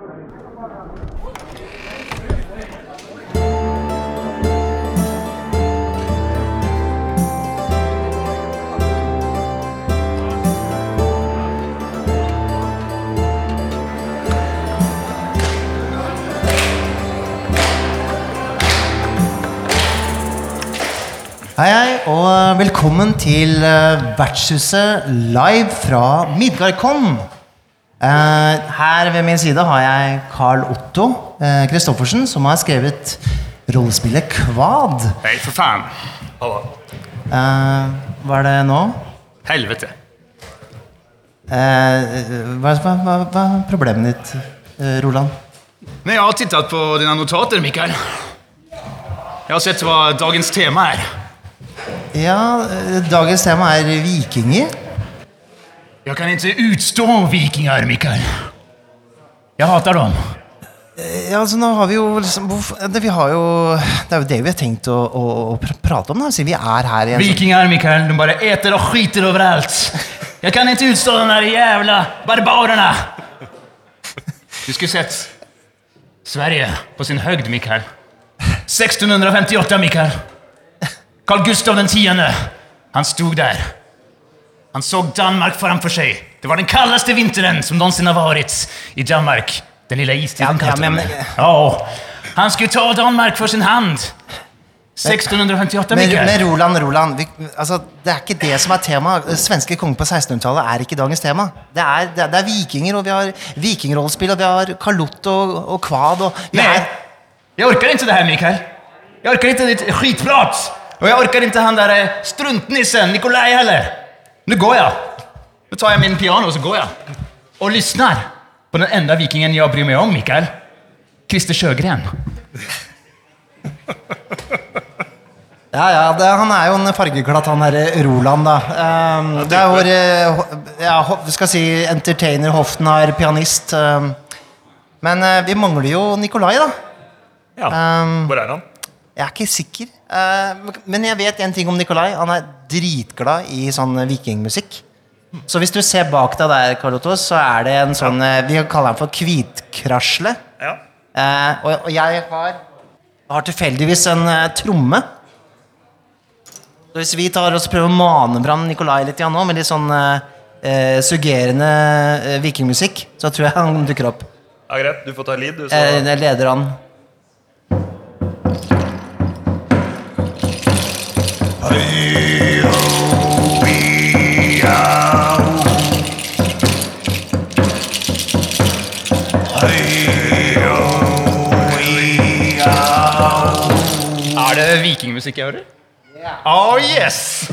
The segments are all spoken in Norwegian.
Hei, hei, og velkommen til eh, Vertshuset live fra Midgardkon. Eh, her ved min side har jeg Carl Otto eh, Christoffersen, som har skrevet rollespillet Kvad. Nei, for faen. Eh, hva er det nå? Helvete. Hva, er problemet ditt, Roland? Nei, jeg har tittet på dine notater, Mikael. Jeg har sett hva dagens tema er. Ja, dagens tema er vikinger. Jeg kan ikke utstå vikinger, Mikael. Jeg hater dem. Ja, altså nå har vi jo liksom det, vi har jo, det er jo det vi har tenkt å, å, å pr- prate om, da, siden vi er her i en Vikinger, Mikael, de bare eter og skiter overalt. Jeg kan ikke utstå de der jævla barbarene. Du skulle sett Sverige på sin høgd, Mikael. 1658, Mikael. Carl Gustav den tiende. Han stod der. Han så Danmark framfor seg. Det var den kaldeste vinteren som noensinne har vært i Danmark. Den lille istiden Ja, ja, kalte de men-. Ja, han skulle ta Danmark for sin hand. 1658, Men, Mikael. men Roland, Roland vi, altså, Det er ikke det som er tema. Svenske konger på 1600-tallet er ikke dagens tema. Det er, det, det er vikinger, og vi har vikingrollespill, og vi har kalott og, og kvad. Og vi jeg er, ikke orkar inte det her, Mikael. Jeg orker ikke ditt skitprat. Og jeg orker ikke han där eh, struntnissen Nikolai heller. Nu går jag. Nu tar jag min piano och så går jag. Och lyssnar på den enda vikingen jag bryr mig om, Mikael. Christer Sjøgren. ja, ja, det, han er jo en fargeklatt, han herre Roland, da. Um, det er vår eh, ja, vi skal si entertainer, hoftenar, pianist. Um, men uh, vi mangler jo Nikolai, da. Ja, Um, hvor er han? Jeg er ikke sikker. Eh, men jeg vet en ting om Nikolai. Han er dritglad i sånn vikingmusikk. Så hvis du ser bak deg der, Karl Otto, så er det en sånn eh, Vi kaller den for hvitkrasle. Ja. Eh, og, jeg har, har tilfeldigvis en tromme. Så hvis vi tar oss prøver å mane fram Nikolai litt nå, med litt sånn eh, suggerende vikingmusikk, så tror jeg han dukker opp. ja, greit. Du får ta lead, du. Så. Eh, leder han. Er det vikingmusikk jeg hører? Oh yes!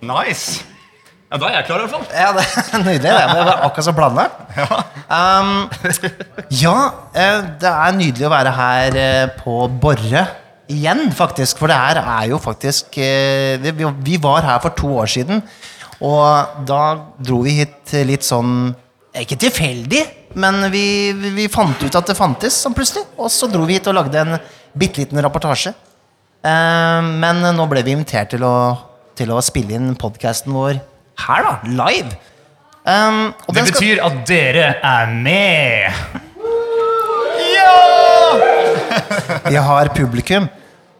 Nice. Ja, da er jeg klar i hvert fall. Ja, det er nydelig. Det var akkurat som planlagt. Um, ja, eh, det er nydelig å være her eh, på Borre igjen, faktisk. For det her er jo faktisk det, vi, var her for to år siden, og da dro vi hit litt sånn Ikke tilfeldig, men vi, vi, fant ut at det fantes sånn plutselig. Og så dro vi hit og lagde en bitte liten rapportasje. Eh, men nå ble vi invitert til å, til å spille inn podkasten vår her, da. Live. Um, Det betyr skal- at dere er med. Vi har publikum.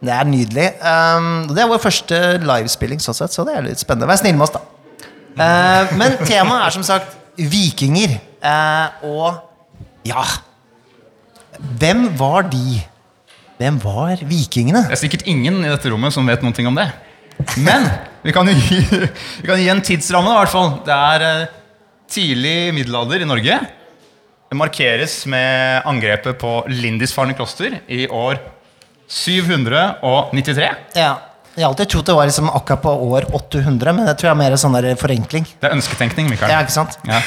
Det er nydelig. Um, det er vår første livespilling, sånn sett, så det er litt spennende. Vær snill med oss, da. Uh, men temaet er som sagt vikinger. Uh, og ja Hvem var de? Hvem var vikingene? Det er sikkert ingen i dette rommet som vet noe om det. Men vi kan jo gi, vi kan gi en tidsramme, i hvert fall. Det er uh, tidlig middelalder i Norge. Markeres med angrepet på Lindisfarne kloster i år 793. Ja, jeg har alltid trodd det var liksom akkurat på år 800, men det tror jeg er mer sånn der forenkling. Det er ønsketenkning, Mikael. Ja, ikke sant? Ja.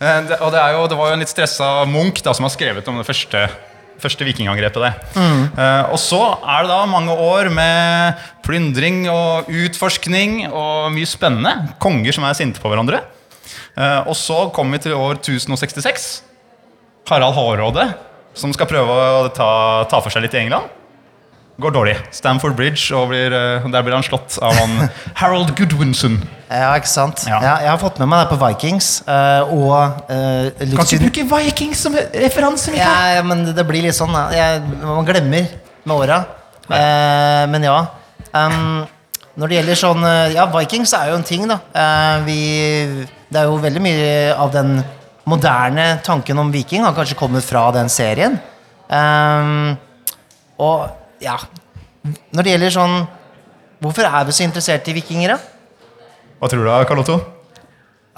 Eh, det, og det, er jo, det var jo en litt stressa Munch da, som har skrevet om det første, første vikingangrepet. Det. Eh, og så er det da mange år med plyndring og utforskning og mye spennende. Konger som er sinte på hverandre. Uh, og så kommer vi til år 1066. Harald Hårråde, som skal prøve å ta, ta for seg litt i England. går dårlig. Stamford Bridge, og blir, eh, der blir han slått av han Harold Goodwinson. Ja, ikke sant? Ja. Ja, jeg har fått med meg det på Vikings. eh, og litt Kan ikke bruke Vikings som referanse, Mikael! Ja, men det blir litt sånn jeg, Man glemmer med åra. Uh, men ja. Um, når det gjelder sånn Ja, Vikings er jo en ting, da. Uh, vi, det er jo veldig mye av den moderne tanken om viking har kanskje kommet fra den serien. Um, og ja Når det gjelder sånn Hvorfor er vi så interessert i vikinger, da? Hva tror du, Carlotto?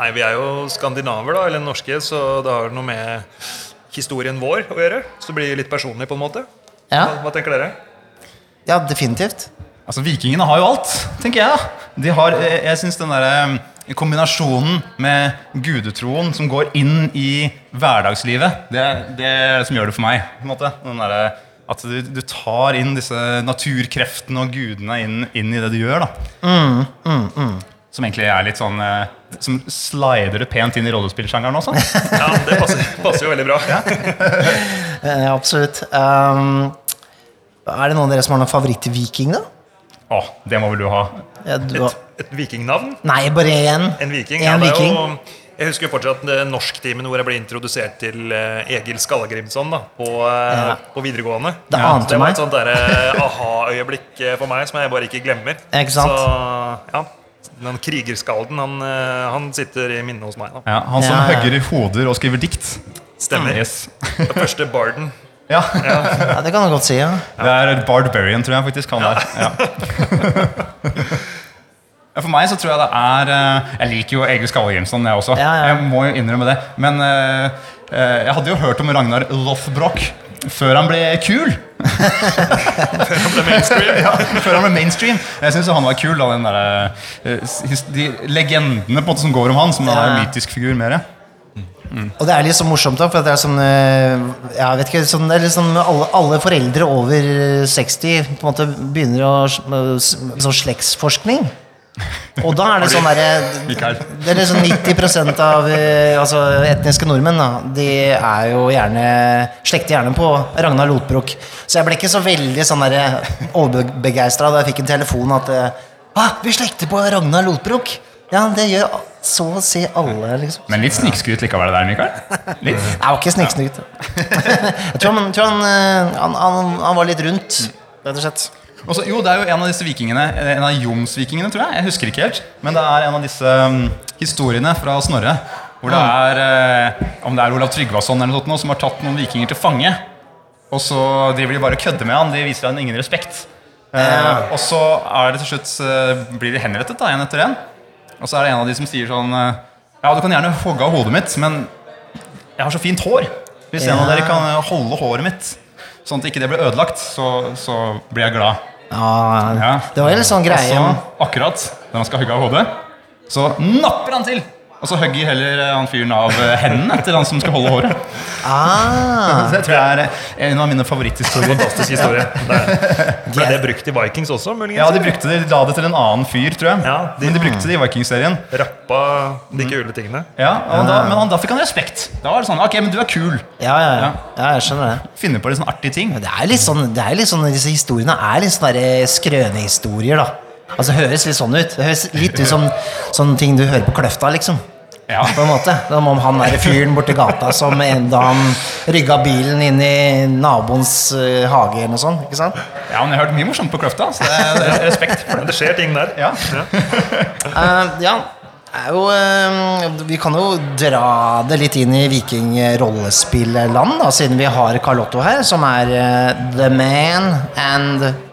Nei, vi er jo skandinaver, da, eller norske, så det har noe med historien vår å gjøre. Så det blir litt personlig, på en måte. Ja, Hva, hva tenker dere? ja definitivt. Altså, Vikingene har jo alt, tenker jeg. da. De har, Jeg, jeg synes den der, eh, kombinasjonen med gudetroen som går inn i hverdagslivet, det, det er det som gjør det for meg. på en måte. Den der, at du, du tar inn disse naturkreftene og gudene inn, inn i det du gjør. da. Som egentlig er litt sånn eh, Som slider det pent inn i rollespillsjangeren også. Ja, Det passer, passer jo veldig bra. ja, absolutt. Um, er det noen av dere som har noen favorittviking, da? Å, det må vel du ha. Ja, du har... Et, et vikingnavn. Nei, bare én. En viking. En Ja, viking. jo, jeg husker jo fortsatt norsktimen hvor jeg ble introdusert til eh, Egil Skallagrimson da, på, eh, Ja. på videregående. Det Ja, ante det var et sånt eh, aha-øyeblikk for meg som jeg bare ikke glemmer. Ikke sant? Så ja, den krigerskalden, han, han sitter i minnet hos meg. da Ja, han som Ja, ja. hogger i hoder og skriver dikt. Stemmer. Yes. Den første barden. Ja, Ja, det kan du godt si. ja. Det er Barbarian, tror jeg faktisk han er. Ja. Ja, For meg så tror jeg det er eh, Jeg liker jo Egil Skallagrimson, jeg også. Ja, ja. Jeg må jo innrømme det. Men eh, eh, jeg hadde jo hørt om Ragnar Lothbrok før han ble kul. Før han ble ja, før han ble mainstream. Jeg syns han var kul. Da, den der, de legendene på en måte som går om han, som Ja. en mytisk figur. Mer. Og det er litt så morsomt, da, for det er sånn eh, Jeg vet ikke, sånn, liksom alle, alle foreldre over 60 på en måte begynner å Sånn slektsforskning. Og da er det sånn derre Det er liksom 90 av eh, altså, etniske nordmenn da, De er jo gjerne slekter gjerne på Ragnar Lotbrok. Så jeg ble ikke så veldig sånn overbegeistra da jeg fikk en telefon at eh, ah, Vi slekter på Ragnar Lotbrok! Ja, det gjør så å si alle, liksom. Men litt snikskryt likevel det der, Mikael. Litt. Jeg var ikke snikskryt. Jeg tror, han, tror han, eh, han, han, han var litt rundt, rett og slett. Også, jo, det er jo en av disse vikingene eh, En av Jomsvikingene, tror jeg. Jeg husker ikke helt. Men det er en av disse um, historiene fra Snorre. Hvor det er eh, Om det er Olav Tryggvason eller noe sånt, som har tatt noen vikinger til fange. Og så driver de bare og kødder med han. De viser han ingen respekt. Uh, og så er det til slutt uh, blir de henrettet, da, en etter en. Og så er det en av de som sier sånn eh, Ja, du kan gjerne hogge av hodet mitt, men jeg har så fint hår. Hvis en av dere kan eh, holde håret mitt, sånn at ikke det blir ødelagt, så, så blir jeg glad. Ja, Ja. Det var jo en sånn greie. Og så, akkurat når han skal hogge av hodet, så napper han til! Og så hogger heller eh, han fyren av eh, hendene til han som skal holde håret. Ah, Så det tror jeg er en av mine favoritthistorier. Fantastisk historie. Det Ble det brukt i Vikings også, muligens? Ja, de brukte det, de la det til en annen fyr, tror jeg. Ja, de- Men de brukte det i Vikings-serien. Rappa de kule tingene. Ja, da, men han, da fikk han respekt. Da var det sånn Ok, men du er kul. ja, ja, ja. ja, jeg skjønner det. Finne på litt sånn artige ting. Men Det er litt sånn, det er litt sånn Disse historiene er litt sånne skrønehistorier, da. Altså, det høres litt sånn ut. Det høres litt ut som sånne ting du hører på Kløfta, liksom. Ja. På en måte. Som om han er fyren borti gata som en da han rygga bilen inn i naboens eh, hage eller noe sånt. Ikke sant? ja, men jeg har hørt mye morsomt på Kløfta, så det er, det er respekt for det. det skjer ting der. Ja. Eh, ja, det er jo, eh, vi kan jo dra det litt inn i vikingrollespillland, siden vi har Carlotto her, som er the man and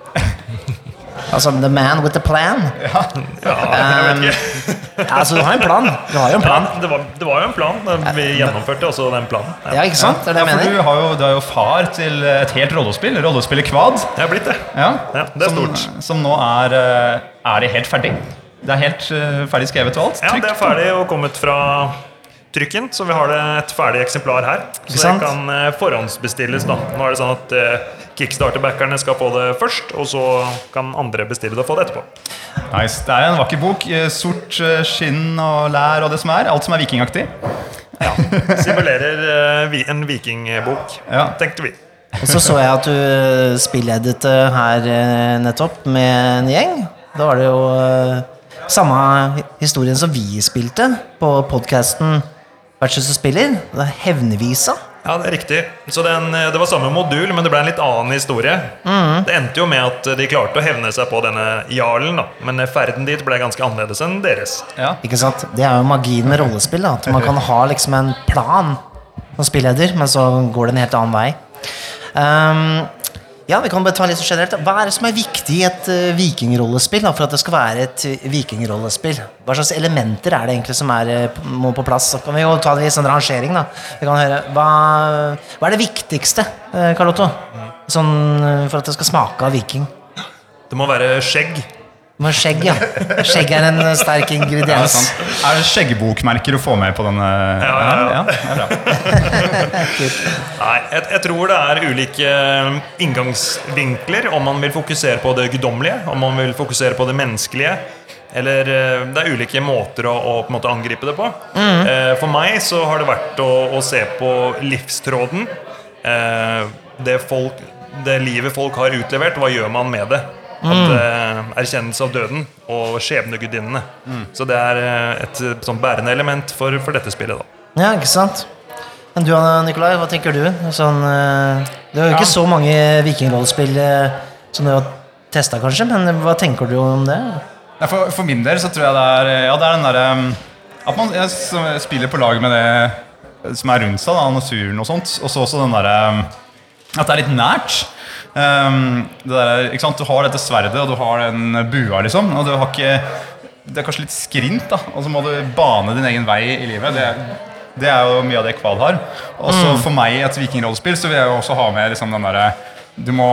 Altså the man with the plan. Ja, jeg vet ikke. Altså, du har en plan. Du har jo en Ja, det, var, det var jo en plan. Vi gjennomførte også den planen. Ja. Ja, ikke sant? Det er det jeg mener. du, har jo, du er jo far til et helt rollespill. Rollespillet Kvad. Jeg er blitt det. Ja, Ja, det er som, stort. Som nå er, eh, er det helt ferdig. Det er helt eh, ferdig skrevet og alt. Ja, det er ferdig og kommet fra trykken, så vi har det et ferdig eksemplar her. Så det kan eh, forhåndsbestilles. da Nå er det sånn at eh, Kickstarter-backerne skal få det først, og så kan andre bestille det og få det etterpå. Nice. Det er en vakker bok. eh, Sort eh, skinn og lær og det som er. Alt som er vikingaktig. Ja. Simulerer eh, en vikingbok, Ja. tenkte vi. Og så så jeg at du spilledet her nettopp med en gjeng. Da var det jo samme historien som vi spilte på podkasten Versus spiller. Det er Hevnevisa. Ja, det er riktig. Så den, eh, Det var samme modul, men det ble en litt annen historie. Det endte jo med at de klarte å hevne seg på denne jarlen, da. men ferden dit ble ganske annerledes enn deres. Ja. Ikke sant? Det er jo magien med rollespill. Da. At man kan ha liksom en plan som spilleder, men så går det en helt annen vei. Ehm, ja, vi kan bare ta litt generelt. Hva er det som er viktig i et uh, vikingrollespill for at det skal være et uh, vikingrollespill? Hva slags elementer er det egentlig som er, uh, må på plass? Så kan vi jo ta det i sånn rangering. da. Vi kan høre, Hva, hva er det viktigste, uh, Otto? Sånn, uh, for at det skal smake av viking? Det må være skjegg. Men skjegg, ja. Skjegg er en uh, sterk Ja, ingrediens. sant. Er det skjeggbokmerker å få med på denne? Ja, ja, ja. ja. Nei, jeg, jeg tror det er ulike eh, inngangsvinkler om man vil fokusere på det guddommelige, om man vil fokusere på det menneskelige. Eller eh, Det er ulike måter å, å på en måte angripe det på. Mm. For meg så har det vært å, å se på livstråden. Eh, Det, folk, det livet folk har utlevert, hva gjør man med det? At, mm. erkjennelse av døden og skjebnegudinnene. Så det er eh, et eh, sånn bærende element for, for dette spillet. da Ja, ikke sant? Men du Nikolai, hva tenker du? Sånn, eh, det er jo ikke Ja. så mange vikingrollespill eh, som du har testa, kanskje, men hva tenker du om det? Ja, for, for min del så tror jeg det er, ja, det er den derre At man jeg, spiller på lag med det som er rundt seg, da, naturen og sånt. Og så også den derre At det er litt nært. Det der? Du har dette sverdet, og du har den bua, liksom. Og du har ikke Det er kanskje litt skrint, da. Og så må du bane din egen vei i livet. Det, det er jo mye av det Kval har. Og så for meg i et vikingrollespill så vil jeg jo også ha med liksom den derre Du må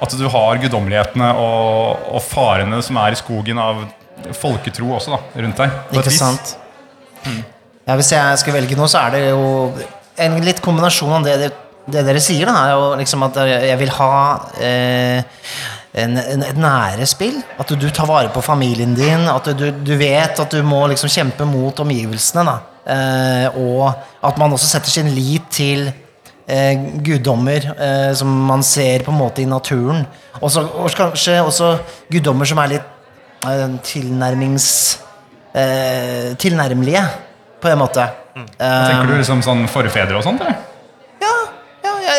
At du har guddommelighetene og, og farene som er i skogen av folketro også, da, rundt deg. Ikke sant? Ja, hvis jeg skal velge noe, så er det jo en litt kombinasjon av det, det, det dere sier. Da, er jo liksom at jeg vil ha eh, en, en, et nære spill. At du, tar vare på familien din. At du, du vet at du må liksom kjempe mot omgivelsene. Da. Eh, og at man også setter sin lit til eh, guddommer eh, som man ser på en måte i naturen. Også, og kanskje også guddommer som er litt eh, tilnærmings... Eh, tilnærmelige, på en måte. Tenker du liksom sånn forfedre og sånt? eller?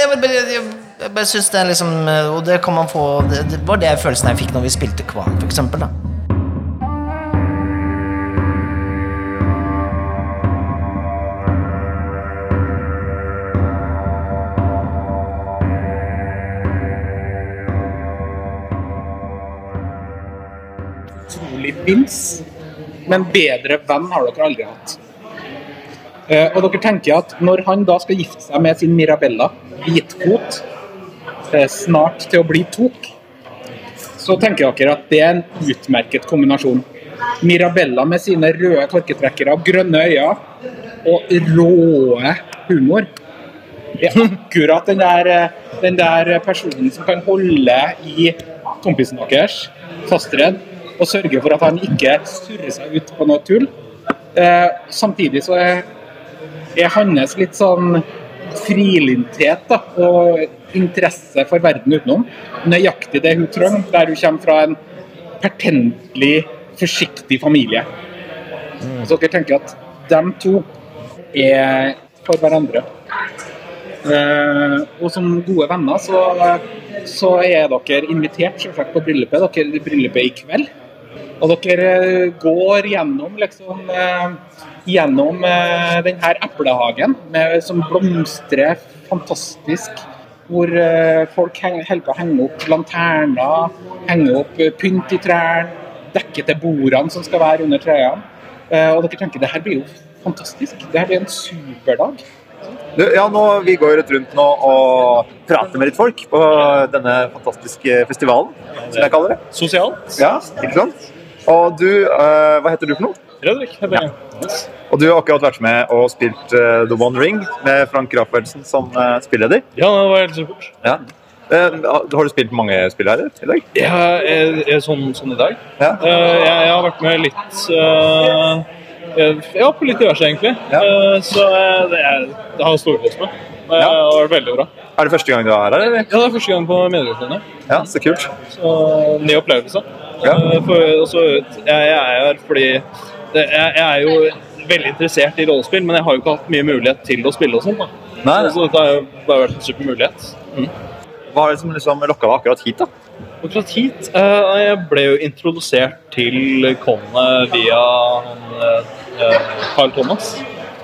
Jeg, jeg, jeg, bare synes det er liksom eh, Og det kan man få Det, det var det følelsen jeg fikk når vi spilte Kvam, for eksempel. Da. vins, men bedre venn har dere aldri hatt. Eh, og dere tenker at når han da skal gifte seg med sin Mirabella, hvitfot, eh, snart til å bli tok, så tenker dere at det er en utmerket kombinasjon. Mirabella med sine røde korketrekkere, grønne øyne og råe humor er akkurat den der, eh, den der personen som kan holde i kompisen deres fastredd og sørge for at han ikke surrer seg ut på noe tull. Eh, samtidig så er, er hans litt sånn frilynthet da, og interesse for verden utenom nøyaktig det hun trenger, der hun kommer fra en pertentlig forsiktig familie. Så dere tenker at de to er for hverandre. Eh, og som gode venner så, så er dere invitert selvsagt på bryllupet. Dere er i bryllupet i kveld. Og dere går gjennom liksom eh, gjennom eh, den eplehagen med, som blomstrer fantastisk. Hvor eh, folk holder på å henge opp lanterner, henge opp eh, pynt i trærne, dekke til bordene som skal være under trærne. Eh, og dere tenker det her blir jo fantastisk. Det her blir en superdag. dag ja, nå, Vi går rett rundt nå og prater med litt folk på denne fantastiske festivalen, som jeg kaller det. Sosialt. Ja, ikke sant? Og du, hva heter du for noe? Fredrik heter jeg. Og du har akkurat vært med og spilt uh, The One Ring med Frank Raffelsen som uh, spilleder. Ja, det var helt supert. Ja. Uh, har du spilt mange spill her i dag? Ja, er, er sånn, sånn i dag. Ja. Uh, jeg, jeg har vært med litt Ja, på litt diverse, egentlig. Ja. Så det, er, det har jeg storkost med. Det Ja. har vært veldig bra. Er det første gang du er her, eller? Ja, det er første gang på Medieutlandet. Ja, så kult. Så ny opplevelse. Ja. For, også, jeg, jeg er her fordi det, jeg, jeg er jo veldig interessert i rollespill, men jeg har jo ikke hatt mye mulighet til å spille og. Nei, Så dette har jo bare vært en super mulighet. Hva er det som liksom lokka deg akkurat hit, da? Akkurat hit eh, Jeg ble jo introdusert til Conne via han, eh, Carl Thomas.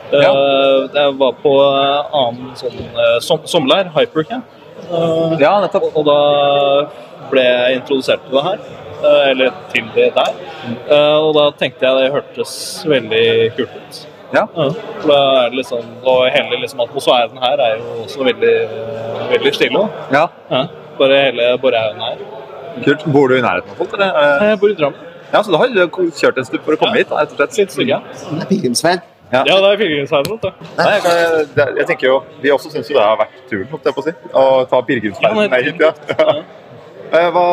Eh, Jeg var på eh, annen sånn eh, som, sommerleir, Hypercamp. Eh, Ja, nettopp. og, og da ble jeg introdusert til det her. Eh, Eller til det der. Eh, Og da tenkte jeg det hørtes veldig kult ut. Ja. For da er det liksom, og hele liksom atmosfæren her er jo også veldig, veldig stille. Ja, Ja, bare hele Borrehaugen her. kult. Bor du i nærheten av folk, eller? Er Jeg bor i Drammen. Ja, så da har du kjørt en stund for å komme hit, da, rett og slett. Litt stykke. Det er pilegrimsveien. Ja, det er pilegrimsveien. Nei, jeg, kan- jeg tenker jo, Vi også syns jo det har vært turen, holdt jeg på å si. Å ta Ja, ned hit. Ja. Eh, Hva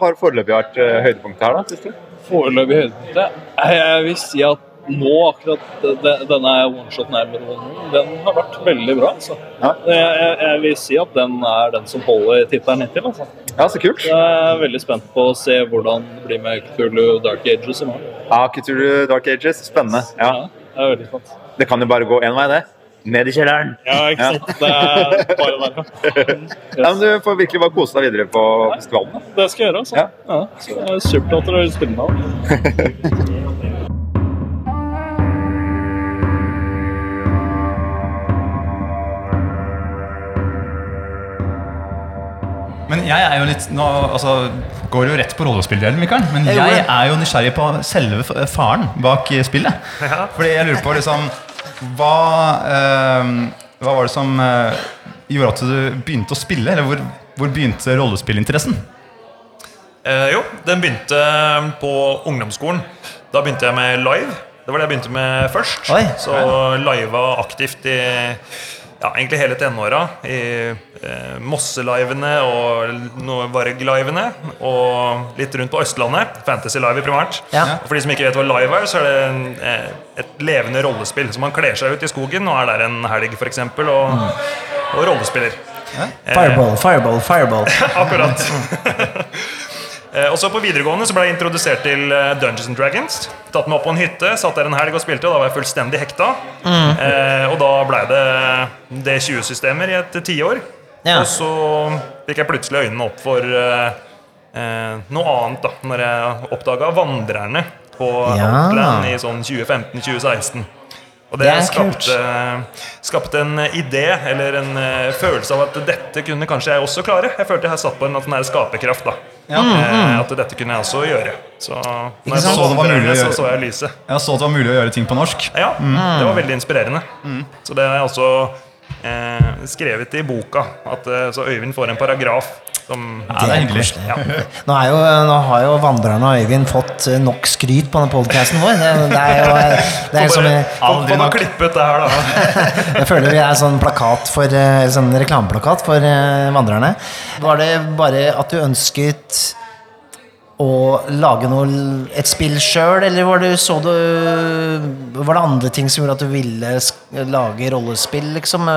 har foreløpig vært eh, høydepunktet her, da? Synes du? Foreløpig høydepunktet. Jeg jeg vil si at nå, akkurat denne one-shoten her med Ronen, den har vært veldig bra. altså. Ja. Jeg, jeg, jeg vil si at den er den som holder tittelen hittil. altså. Ja, så kult. Jeg er veldig spent på å se hvordan det blir med Cthulhu Dark Ages i morgen. Ja, Cthulhu Dark Ages. Spennende. Ja. Ja, jeg er veldig spent. Det kan jo bare gå én vei, det. Ned i kjelleren. Ja, ikke Ja. sant? Det er bare der. Ja, men Du får virkelig bare kose deg videre på festivalen. da. Det skal jeg gjøre, altså. Ja. Ja, så det er Supert at dere vil spille med. Men jeg er jo litt Nå altså, går det jo rett på rollespilldelen, Mikael. Men Jeg er jo nysgjerrig på selve faren bak spillet. Fordi jeg lurer på liksom Hva, eh, hva var det som eh, gjorde at du begynte å spille? Eller hvor, hvor begynte rollespillinteressen? Eh, jo, den begynte på ungdomsskolen. Da begynte jeg med live. Det var det jeg begynte med først. Oi. Så liva aktivt i ja, egentlig hele tenåra. I eh, Mosse-livene og Varg-livene. Og litt rundt på Østlandet. Fantasy Live primært. Ja. Og for de som ikke vet hva live er, så er det en, eh, et levende rollespill. Så man kler seg ut i skogen og er der en helg, f.eks., og, og rollespiller. Fireball, fireball, fireball. Akkurat. Eh, og så På videregående så ble jeg introdusert til eh, Dungeons and Dragons. Tatt meg opp på en hytte, satt der en helg og spilte, og da var jeg fullstendig hekta. Eh, og da blei det D20-systemer i et tiår. Ja. Og så fikk jeg plutselig øynene opp for eh, eh, noe annet, da Når jeg oppdaga Vandrerne på Ja. Outland i sånn 2015-2016. Og det, Det skapte, skapte en idé, eller en eh, følelse av at dette kunne kanskje jeg også klare. Jeg følte jeg satt på en sånn skaperkraft. da Eh, At dette kunne jeg også gjøre. Så når jeg så Så det var mulig å gjøre. så så jeg lyset. Jeg så at det var mulig å gjøre ting på norsk. Ja, det var veldig inspirerende. Så det har jeg også eh, skrevet i boka. At, eh, så Øyvind får en paragraf som Ja, det er hyggelig. Ja. Nå, er jo, nå har jo Vandrerne og Øyvind fått eh, nok skryt på denne podkasten vår. Det, det er jo det er som, Aldri noe klippet det her, da. Jeg føler vi er sånn plakat for eh, Sånn reklameplakat for eh, Vandrerne. Var det bare at du ønsket å lage noe, et spill sjøl, eller var det, så du, var det andre ting som gjorde at du ville lage rollespill, liksom?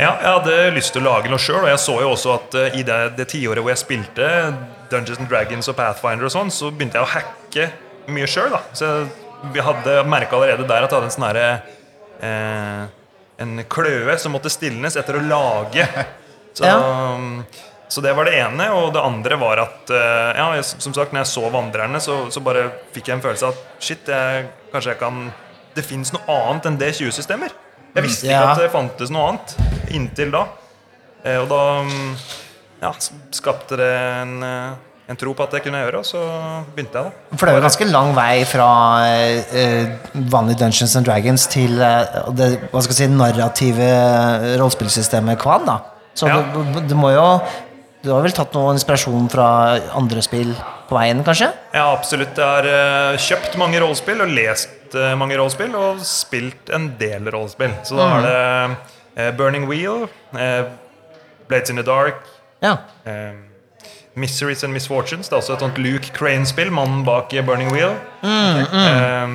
Ja, jeg hadde lyst til å lage noe sjøl, og jeg så jo også at eh, i det, det tiåret hvor jeg spilte Dungeons and Dragons og Pathfinder og sånn, så begynte jeg å hacke mye sjøl, da. Så jeg hadde merka allerede der at jeg hadde en sånn herre eh, En kløe som måtte stilnes etter å lage. Så, så det var det ene. Og det andre var at eh, Ja, som sagt, når jeg så Vandrerne, så, så bare fikk jeg en følelse av at shit, jeg, kanskje jeg kan Det fins noe annet enn D20-systemer. Jeg visste ikke at det fantes noe annet inntil da. Eh, og da mm, ja, skapte det en, eh, en tro på at det kunne jeg gjøre, og så begynte jeg, da. For det er jo ganske lang vei fra eh, vanlig Dungeons and Dragons til uh, det hva skal jeg si, narrative rollespillsystemet Kvan. da Så Ja. du, du må jo Du har vel tatt noe inspirasjon fra andre spill på veien, kanskje? Ja, absolutt. Jeg har uh, kjøpt mange rollespill og lest eh, mange rollespill og spilt en del rollespill. Så da er det eh, Burning Wheel, eh, Blades in the Dark, Ja. Miseries and Misfortunes. Det er også et sånt Luke Crane-spill, mannen bak Burning Wheel. Eh,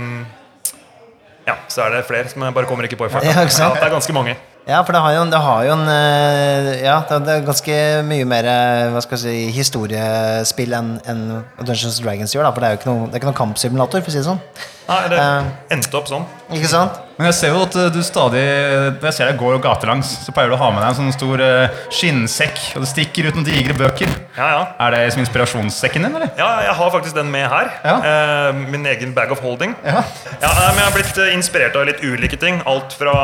ja, så er det flere som jeg bare kommer ikke på i farta. Ja, det er ganske mange. Ja, for det har jo, det har jo en eh, Ja, det er ganske mye mer eh, hva skal jeg si, historiespill enn en Dungeons Dragons gjør. da For det er jo ikke noen, det er ikke kampsimulator, for å si det sånn. Nei, det Eh. endte opp sånn. Ikke sant? Men jeg ser jo at eh, du stadig Når jeg ser deg går gatelangs, så pleier du å ha med deg en sånn stor eh, skinnsekk, og det stikker ut noen digre bøker. Ja, ja. Er det som inspirasjonssekken din, eller? Ja, jeg har faktisk den med her. Ja. Eh, min egen bag of holding. Ja. Ja, men Jeg har blitt eh, inspirert av litt ulike ting. Alt fra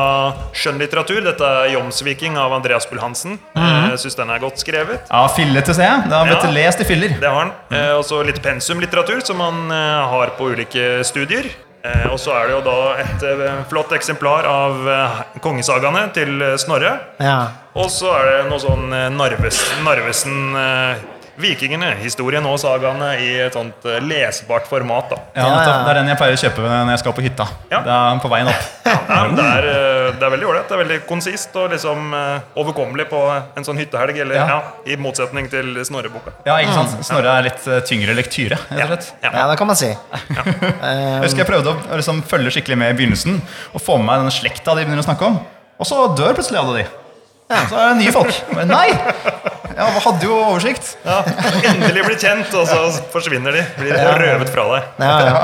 skjønnlitteratur. Dette er 'Jomsviking' av Andreas Bull Hansen. Mhm. Jeg syns den er godt skrevet. Ja, fillete, ser jeg. Det har blitt lest i filler. Det har han. Eh, og så litt pensumlitteratur, som man har på ulike studier. Eh, og så er det jo da et eh, flott eksemplar av eh, kongesagaene til Snorre. Ja. Og så er det noe sånn Narvesen, Narvesen Vikingene, historien og sagaene i et sånt eh, lesbart format. da Ja. Det er den jeg pleier å kjøpe når jeg skal på hytta. Ja. Det er på veien opp. Ja, det, er, eh, det er veldig ålreit. Det er veldig konsist og liksom eh, overkommelig på en sånn hyttehelg. Eller, Ja. ja. I motsetning til Snorre-boka. Ja, ikke sant? Snorre er litt tyngre lektyre, rett. Ja. ja, det kan man si. Jeg husker jeg prøvde å liksom følge skikkelig med i begynnelsen og få med meg denne slekta de begynner å snakke om. Og så dør plutselig alle de. Så er det nye folk. Men nei! Jeg hadde jo oversikt. Ja, Endelig blir kjent, og så forsvinner de. Blir røvet fra deg. Ja, ja.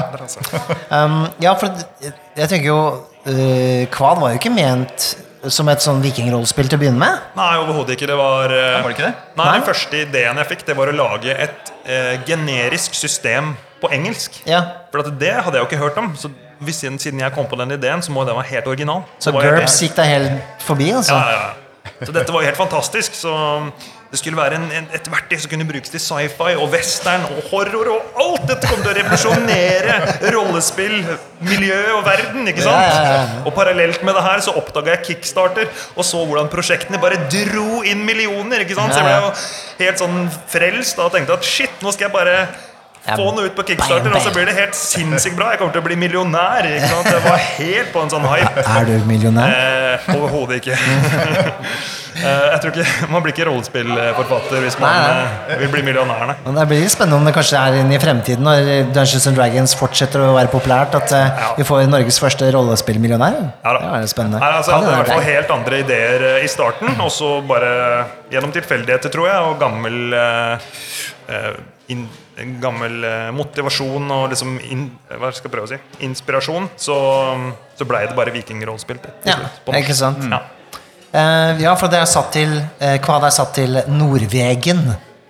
Um, ja, for jeg, tenker jo uh, Kvad var jo ikke ment som et sånn vikingrollespill til å begynne med. Nei, overhodet ikke. Det var, eh, Var det ikke det? Nei, Nei. Den første ideen jeg fikk, det var å lage et uh, generisk system på engelsk. Ja. For det hadde jeg jo ikke hørt om. Så hvis, siden jeg kom på den ideen, så må den være helt original. Så GURPS gikk deg helt forbi, altså? Ja, ja, ja. Så dette var jo helt fantastisk. Så det skulle være en, en, et verktøy som kunne brukes til sci-fi og western og horror. Og alt dette kom til å revolusjonere rollespill, miljø og verden. ikke sant? Ja, ja, ja. Og parallelt med det her så oppdaga jeg Kickstarter og så hvordan prosjektene bare dro inn millioner. ikke sant? Så jeg ble jo helt sånn frelst da, og tenkte at shit, nå skal jeg bare få noe ut på Kickstarter, og så blir det helt sinnssykt bra. Jeg kommer til å bli millionær. ikke sant? Jeg var helt på en sånn hype. Er du millionær? Eh, Overhodet ikke. eh, jeg tror ikke Man blir ikke rollespillforfatter hvis man Nei, eh, vil bli millionær. nei. Men det blir spennende om det kanskje er inn i fremtiden, når Dungeons and Dragons fortsetter å være populært, at eh, Ja. vi får Norges første rollespillmillionær. Ja, da. det er spennende. Nei, altså, jeg hadde i hvert fall helt andre ideer i starten, og så bare gjennom tilfeldigheter, tror jeg, og gammel eh, en gammel eh, motivasjon og liksom in, hva skal jeg prøve å si inspirasjon, så, så blei det bare vikingrollspill. Ja, ikke sant? Ja. Uh, ja, for det er satt til uh, Kvad er satt til Nordvegen,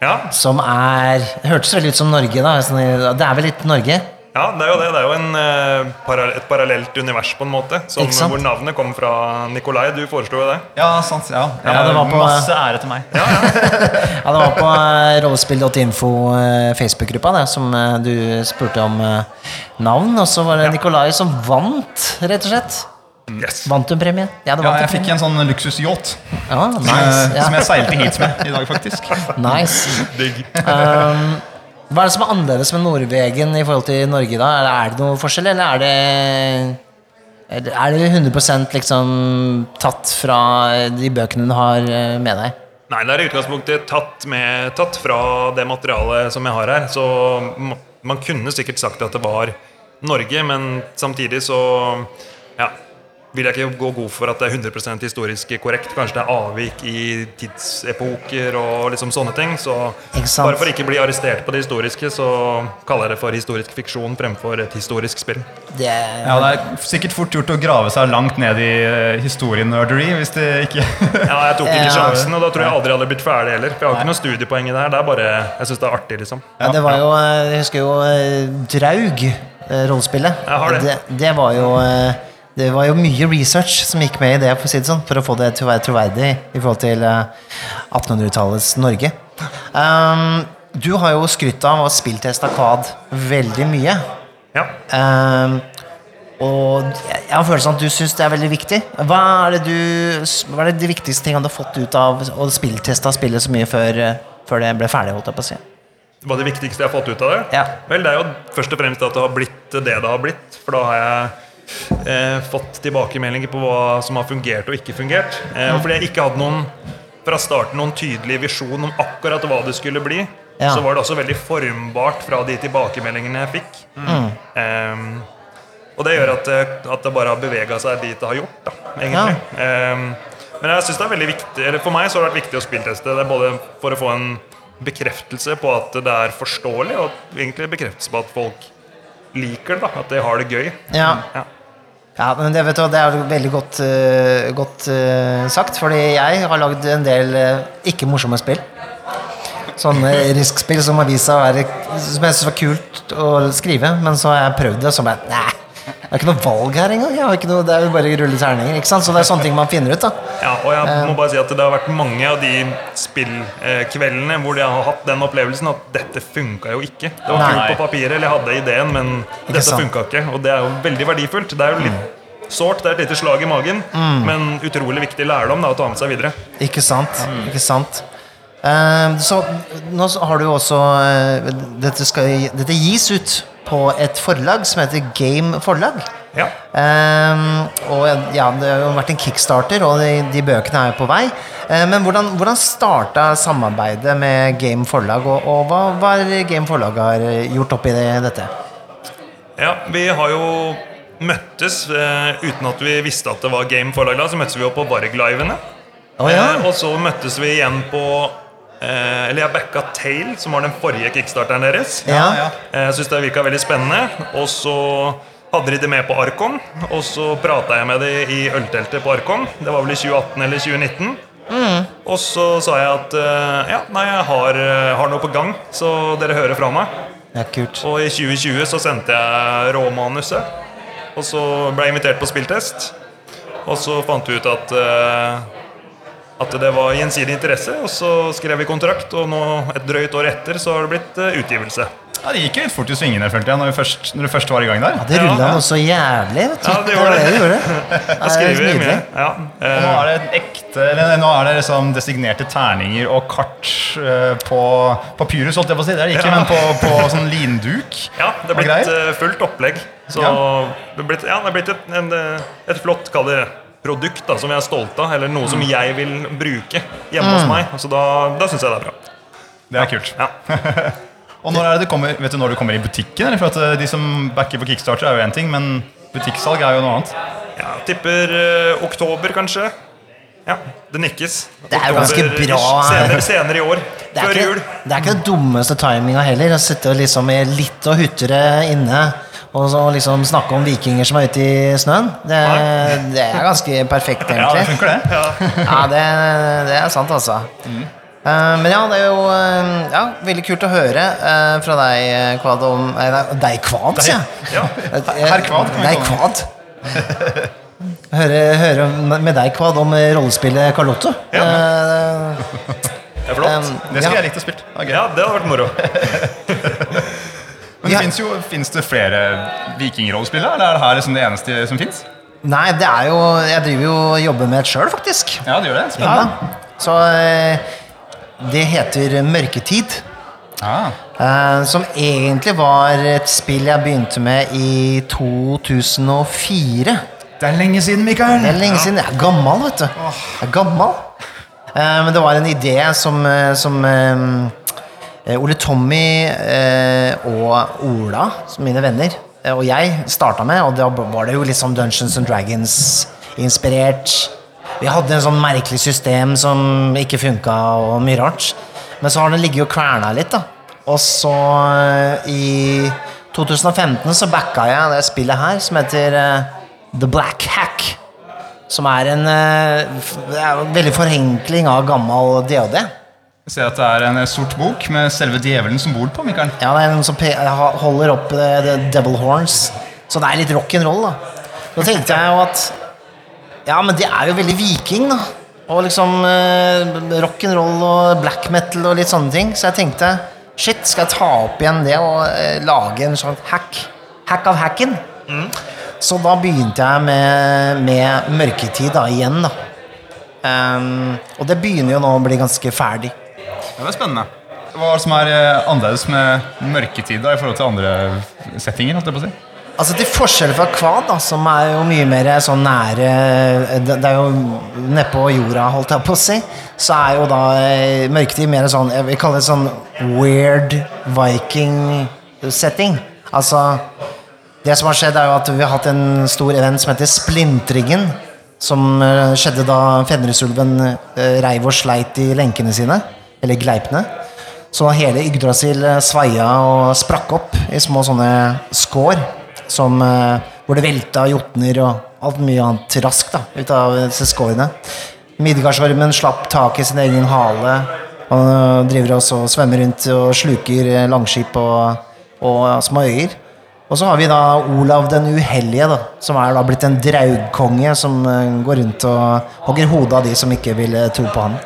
Ja, som er Hørtes veldig ut som Norge, da. Sånn, Det er vel litt Norge? Ja, det er jo det. Det er jo en, eh, et parallelt univers, på en måte, som, Ikke sant? hvor navnet kom fra Nikolai. Du foreslo jo det. Ja, sant. Ja. Ja, det var på- Masse ære til meg. Ja, det var på eh, rollespill.info eh, Facebook-gruppa som eh, du spurte om eh, navn, og så var det Nikolai som vant, rett og slett. Yes. Vant du en premie? Ja, Ja, jeg fikk en sånn luksusyacht Ja, eh, nice. som Ja, jeg seilte hit med i dag, faktisk. nice. Digg. Um, hva er det som er annerledes med Nordvegen i forhold til Norge, da? Er det, noe forskjell, eller er det er det- er 100 liksom tatt fra de bøkene du har eh, med deg? Nei, det er i utgangspunktet tatt, med, tatt fra det materialet som jeg har her. Så man kunne sikkert sagt at det var Norge, men samtidig så ja, vil jeg ikke gå god for at det er 100% historisk korrekt. Kanskje det er avvik i tidsepoker og liksom sånne ting. Så bare for ikke bli arrestert på det historiske, så kaller jeg det for historisk fiksjon fremfor et historisk spill. Det, Ja, Det er sikkert fort gjort å grave seg langt ned i historienerderi hvis det ikke Ja, jeg tok ikke sjansen, og da tror jeg aldri jeg hadde blitt ferdig heller. For jeg har ikke noe studiepoeng i det her. Det er bare, jeg syns det er artig, liksom. Ja, det var jo eh, Jeg husker jo eh, Draug, rollespillet. Det. det. Det var jo det var jo mye research som gikk med i det, for å si det sånn, for å få det til å være troverdig i forhold til eh, 1800-tallets Norge. Um, du har jo skrytt av å ha spilt Estakad veldig mye. Ja. Um, og jeg jeg har følelsen at du syns det er veldig viktig. Hva er det du Hva er det de viktigste tingene du har fått ut av å spillteste spillet så mye før, eh, før det ble ferdig? holdt jeg på å si Hva er det viktigste jeg har fått ut av det? Ja. Vel, det er jo først og fremst at det har blitt det det har blitt. For da har jeg eh, fått tilbakemeldinger på hva som har fungert og ikke fungert. Eh, og fordi jeg ikke hadde noen fra starten noen tydelig visjon om akkurat hva det skulle bli, Ja. så var det også veldig formbart fra de tilbakemeldingene jeg fikk. Ehm, og det gjør at, det- at det bare har bevega seg dit det har gjort, da, egentlig. Ehm, Men jeg synes det er veldig viktig eller For meg så har det vært viktig å spillteste. Det er både for å få en bekreftelse på at det er forståelig, og egentlig bekreftelse på at folk liker det. da At de har det gøy. Ja. Ja. Ja, men det, vet du, det er veldig godt, uh, godt uh, sagt, fordi jeg har lagd en del uh, ikke morsomme spill. Sånne riskspill som har vist seg å være Som jeg syns var kult å skrive, men så har jeg prøvd det, og så bare Nei, det er ikke noe valg her engang. Noe, det er jo bare rulle terninger. Ikke sant? Så det er sånne ting man finner ut, da. Ja, og jeg må bare si at det har vært mange av de spillkveldene hvor jeg har hatt den opplevelsen at dette funka jo ikke. Det var kult på papiret, eller jeg hadde ideen, men dette funka ikke. Og det er jo veldig verdifullt. Det er jo litt sårt, det er et lite slag i magen, men utrolig viktig lærdom da, å ta med seg videre. Ikke sant? Ikke sant? Eh, så nå har du jo også eh, dette, skal, dette gis ut på et forlag som heter Game Forlag. Ja. Um, og ja, det har jo vært en kickstarter, og de, de bøkene er jo på vei. Eh, men hvordan, hvordan starta samarbeidet med Game Forlag, og, og hva, hva er Game Forlag har gjort oppi det, dette? Ja, vi har jo møttes uh, uten at vi visste at det var Game forlag da, så møttes vi jo på Varg-livene. Å ja. uh, og så møttes vi igjen på eh, Eller jeg backa Tale, som var den forrige kickstarteren deres. Ja. Eh, Jeg syns det virka veldig spennende. Og så hadde de det med på Arkon, og så prata jeg med dem i ølteltet på Arkon. Det var vel i 2018 eller 2019. Og så sa jeg at eh, ja, nei, jeg har, eh, har noe på gang, så dere hører fra meg. ja, kult. Og i 2020 så sendte jeg råmanuset. Og så ble jeg invitert på spilltest. Og så fant vi ut at eh, At det var gjensidig interesse. Og så skrev vi kontrakt, og nå et drøyt år etter så har det blitt eh, utgivelse. Ja, Det gikk litt fort i svingene, følte jeg, når, vi først, når du først var i gang der. Ja, Det rulla Ja. noe så jævlig, vet du. Ja, det gjorde det. det gjorde. Det Da er skriver vi nydelig. mye. Ja, Uh, nå eh, er det ekte, eller nå er det liksom designerte terninger og kart uh, på papyrus, holdt jeg på å si. Det er det ikke, Ja. men på, på sånn linduk. ja, det er blitt fullt opplegg. Så Ja. det er blitt, ja, det er blitt et, en, et flott kall det, produkt da, som jeg er stolt av, eller noe som Mm. jeg vil bruke hjemme hos meg. Så da, da syns jeg det er bra. Det er kult. Ja. Og når er det kommer, vet du når du kommer i butikken? For at eh, De som backer på Kickstarter, er jo én ting, men butikksalg er jo noe annet. Ja, tipper eh, oktober, kanskje. Ja, det nikkes. Det er jo ganske bra. Senere, senere i år. Det Før ikke, jul. det er ikke den dummeste timinga heller. Å sitte liksom litt og hutre inne og så liksom snakke om vikinger som er ute i snøen. Det, det er ganske perfekt, Ja, det funker, det. Ja, det, det er sant, altså. Eh, men ja, det er jo eh, ja, veldig kult å høre eh, fra deg, Kvad, om nei, Deg Kvad, sier jeg. Ja. Herr Kvad, Deg Kvad. Høre, høre med deg, Kvad, om rollespillet Carlotto. Ja. Eh, Det er flott. Det skulle ja. jeg likt å spille. Ja, det hadde vært moro. Men Ja. det finnes jo finnes det flere vikingrollespill, da? Eller er det her liksom det eneste som fins? Nei, det er jo Jeg driver jo og jobber med et sjøl, faktisk. Ja, det gjør det. Ja. Spennende. Så eh, det heter Mørketid. Ah. eh, som egentlig var et spill jeg begynte med i 2004. Det er lenge siden, Mikael. Det er lenge siden. Jeg er gammel, vet du. Jeg er gammel. Eh, men det var en idé som, som Ole Tommy eh, og Ola, som mine venner, eh, og jeg starta med, og da var det jo litt sånn Dungeons and Dragons-inspirert. Vi hadde en sånn merkelig system som ikke funka, og mye rart. Men så har den ligget og kverna litt, da. Og så eh, i 2015 så backa jeg det spillet her, som heter eh, The Black Hack. Som er en, eh, en veldig forenkling av gammel DOD. Jeg ser at det er en eh, sort bok med selve djevelen som bor på, Mikael. Ja, det er en som holder opp eh, the devil horns. Så det er litt rock'n'roll, da. Da tenkte jeg jo at Ja, men det er jo veldig viking, da. Og liksom eh, rock'n'roll og black metal og litt sånne ting. Så jeg tenkte shit, skal jeg ta opp igjen det og eh, lage en sånn hack? Hack av hacken? Så da begynte jeg med, med mørketid da, igjen, da. Um, og det begynner jo nå å bli ganske ferdig. Ja, det er spennende. Hva er det som er eh, annerledes med mørketid da, i forhold til andre settinger? holdt jeg på å si? Altså Til forskjell fra Kvad, da, som er jo mye mer sånn nære Det det er jo nedpå jorda, holdt jeg på å si. Så er jo da eh, mørketid mer sånn Jeg vil kalle det sånn weird viking-setting. Altså Det som har skjedd, er jo at vi har hatt en stor event som heter Splintringen. som eh, skjedde da Fenrisulven eh, reiv og sleit i lenkene sine, eller gleipene. Så hele Yggdrasil eh, sveia og sprakk opp i små sånne skår, som, eh, hvor det velta jotner og alt mye annet raskt da, ut av disse skårene. Midgardsormen slapp tak i sin egen hale og driver også og svømmer rundt og sluker eh, langskip og, og små øyer. Og så har vi da Olav den uhellige, da, som er da blitt en draugkonge som går rundt og hogger hodet av de som ikke vil tro på han.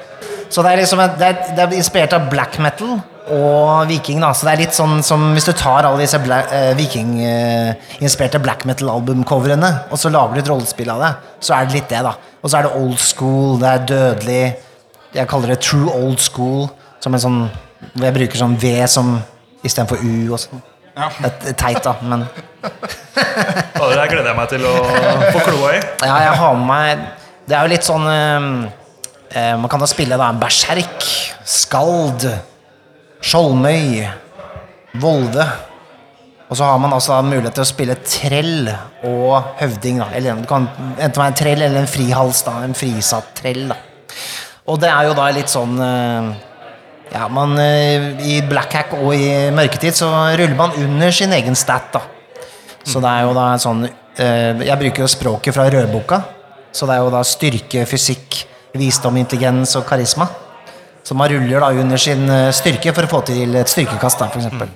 Så det er liksom et, det, er, det er inspirert av black metal og viking. da, Så det er litt sånn som hvis du tar alle disse bla- eh, viking-inspirerte black metal-albumcoverne, og så lager du et rollespill av det, så er det litt det, da. Og så er det old school, det er dødelig. Jeg kaller det true old school, som en sånn hvor jeg bruker sånn V som istedenfor U og sånn. Det er teit, da, men Det gleder jeg meg til å få kloa i. Ja, jeg har med meg Det er jo litt sånn eh, eh, Man kan da spille da en berserk, skald, skjoldmøy, volde. Og så har man altså mulighet til å spille trell og høvding. da Eller det kan enten være en trell eller en frihals. da En frisatt trell. da Og det er jo da litt sånn eh, Ja, man eh, I Blackhack og i mørketid så ruller man under sin egen stat, da. Så det er jo da en sånn eh, Jeg bruker jo språket fra rødboka. Så det er jo da styrke, fysikk, visdom, intelligens og karisma. Som man ruller da under sin eh, styrke for å få til et styrkekast, da, f.eks. Mm.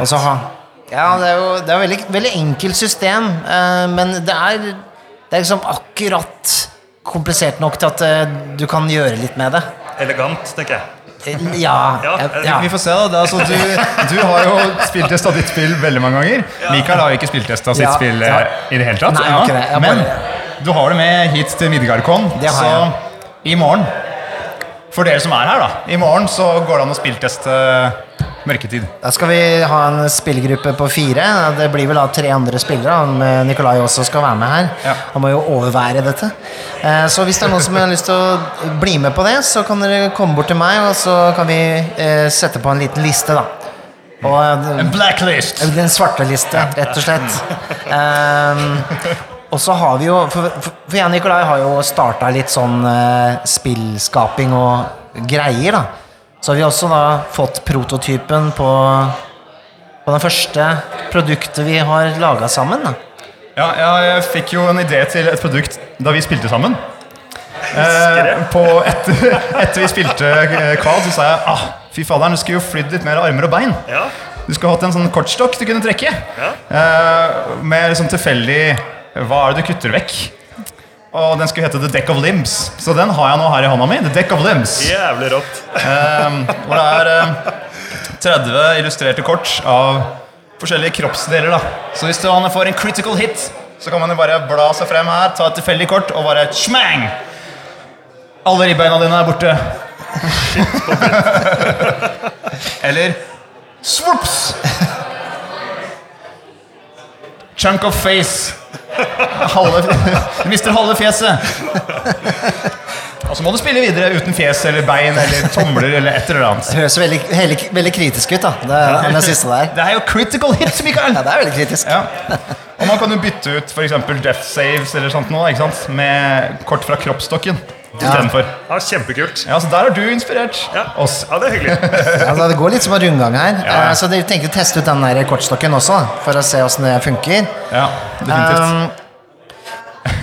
Og så ha Ja, det er jo det er jo veldig, veldig enkelt system, eh, men det er Det er liksom akkurat komplisert nok til at eh, du kan gjøre litt med det. Elegant, tenker jeg. Eh, Ja. Ja, ja. Vi får se da, det er altså, du, du har jo spilltesta ditt spill veldig mange ganger. Mikael har jo ikke spilltesta sitt Ja, spill ja. eh, i det hele tatt. Nei, det. Jeg Men bare- du har det med hit til Midgardcon. Så i morgen For dere som er her, da. I morgen så går det an å spillteste Mørketid. Da skal vi ha en spillgruppe på fire. Det blir vel da tre andre spillere. Nikolai også skal være med her. Ja. Han må jo overvære dette. Eh, Så hvis det er noen som har lyst til å bli med på det, så kan dere komme bort til meg, og så kan vi eh, sette på en liten liste, da. Og eh, En blacklist! en svarte liste, rett og slett. Ehm, og så har vi jo For, for for jeg og Nikolai har jo starta litt sånn eh, spillskaping og greier, da. Så har vi også da fått prototypen på, på det første produktet vi har laga sammen. da. Ja, ja, jeg fikk jo en idé til et produkt da vi spilte sammen. Eh, på etter, etter vi spilte eh, Kvad, så sa jeg ah, fy faderen, du skulle jo flydd litt mer armer og bein. Ja. Du skulle hatt en sånn kortstokk du kunne trekke. Eh, med sånn tilfeldig Hva er det du kutter vekk? Og den skulle hete The Deck of Limbs. Så den har jeg nå her i hånda mi. The Deck of Limbs. Jævlig rått. Eh, hvor det er eh, 30 illustrerte kort av forskjellige kroppsdeler. da Så hvis du får en critical hit, så kan man jo bare bla seg frem her, ta et tilfeldig kort og bare smang! Alle ribbeina dine er borte. Eller swoops! Chunk of face. Halve, mister halve fjeset. Og så må du spille videre uten fjes eller bein eller tomler eller et eller annet. Det høres veldig, veldig, veldig kritisk ut, da. Det, det siste der. Det er jo critical hit, Mikael! Ja, det er veldig kritisk. Ja. Og man kan jo bytte ut eksempel death saves eller sånt nå, med kort fra kroppsstokken istedenfor. Ja, kjempekult. Ja, så der har du inspirert Ja. oss. ja, det er hyggelig. Altså, det går litt som en rundgang her. Ja. Eh, Så dere tenkte å teste ut den der kortstokken også, for å se åssen det funker. Ja, definitivt. Um,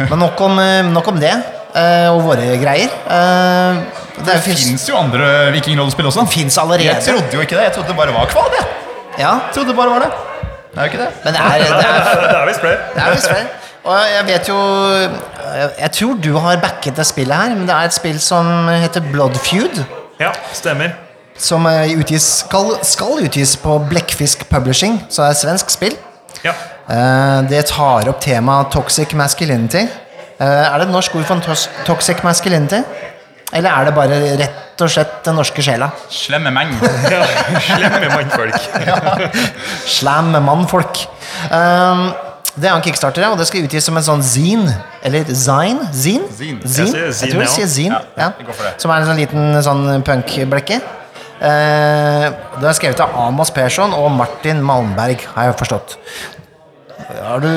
men nok om, eh, nok om det, Uh, og våre greier. Uh, det det fins fins jo andre vikingrollespill også. Finnes allerede. Jeg trodde jo ikke det. Jeg trodde det bare var kvad. Jeg. Ja, jeg trodde det bare var det. Det er jo ikke det. men det er, det er, Det er det er visst flere. Og jeg vet jo Jeg jeg tror du har backet det spillet her, men det er et spill som heter Blood Feud. Ja, stemmer. Som eh, utgis, skal, skal utgis på Blekkfisk Publishing, så det er et svensk spill. Ja. Eh, det tar opp temaet toxic masculinity. Eh, er det et norsk ord for toxic masculinity? Eller er det bare rett og slett den norske sjela? Slemme menn. ja. Slemme mannfolk. ja. Slemme mannfolk. Um, det er en kickstarter, og det skal utgis som en sånn zine. Eller zine? Zine? Zine. Jeg sier Jeg tror jeg sier zine. Ja, Ja. Som er en sånn liten sånn punkblekke. Eh, det er skrevet av Amos Persson og Martin Malmberg, har jeg forstått. Har du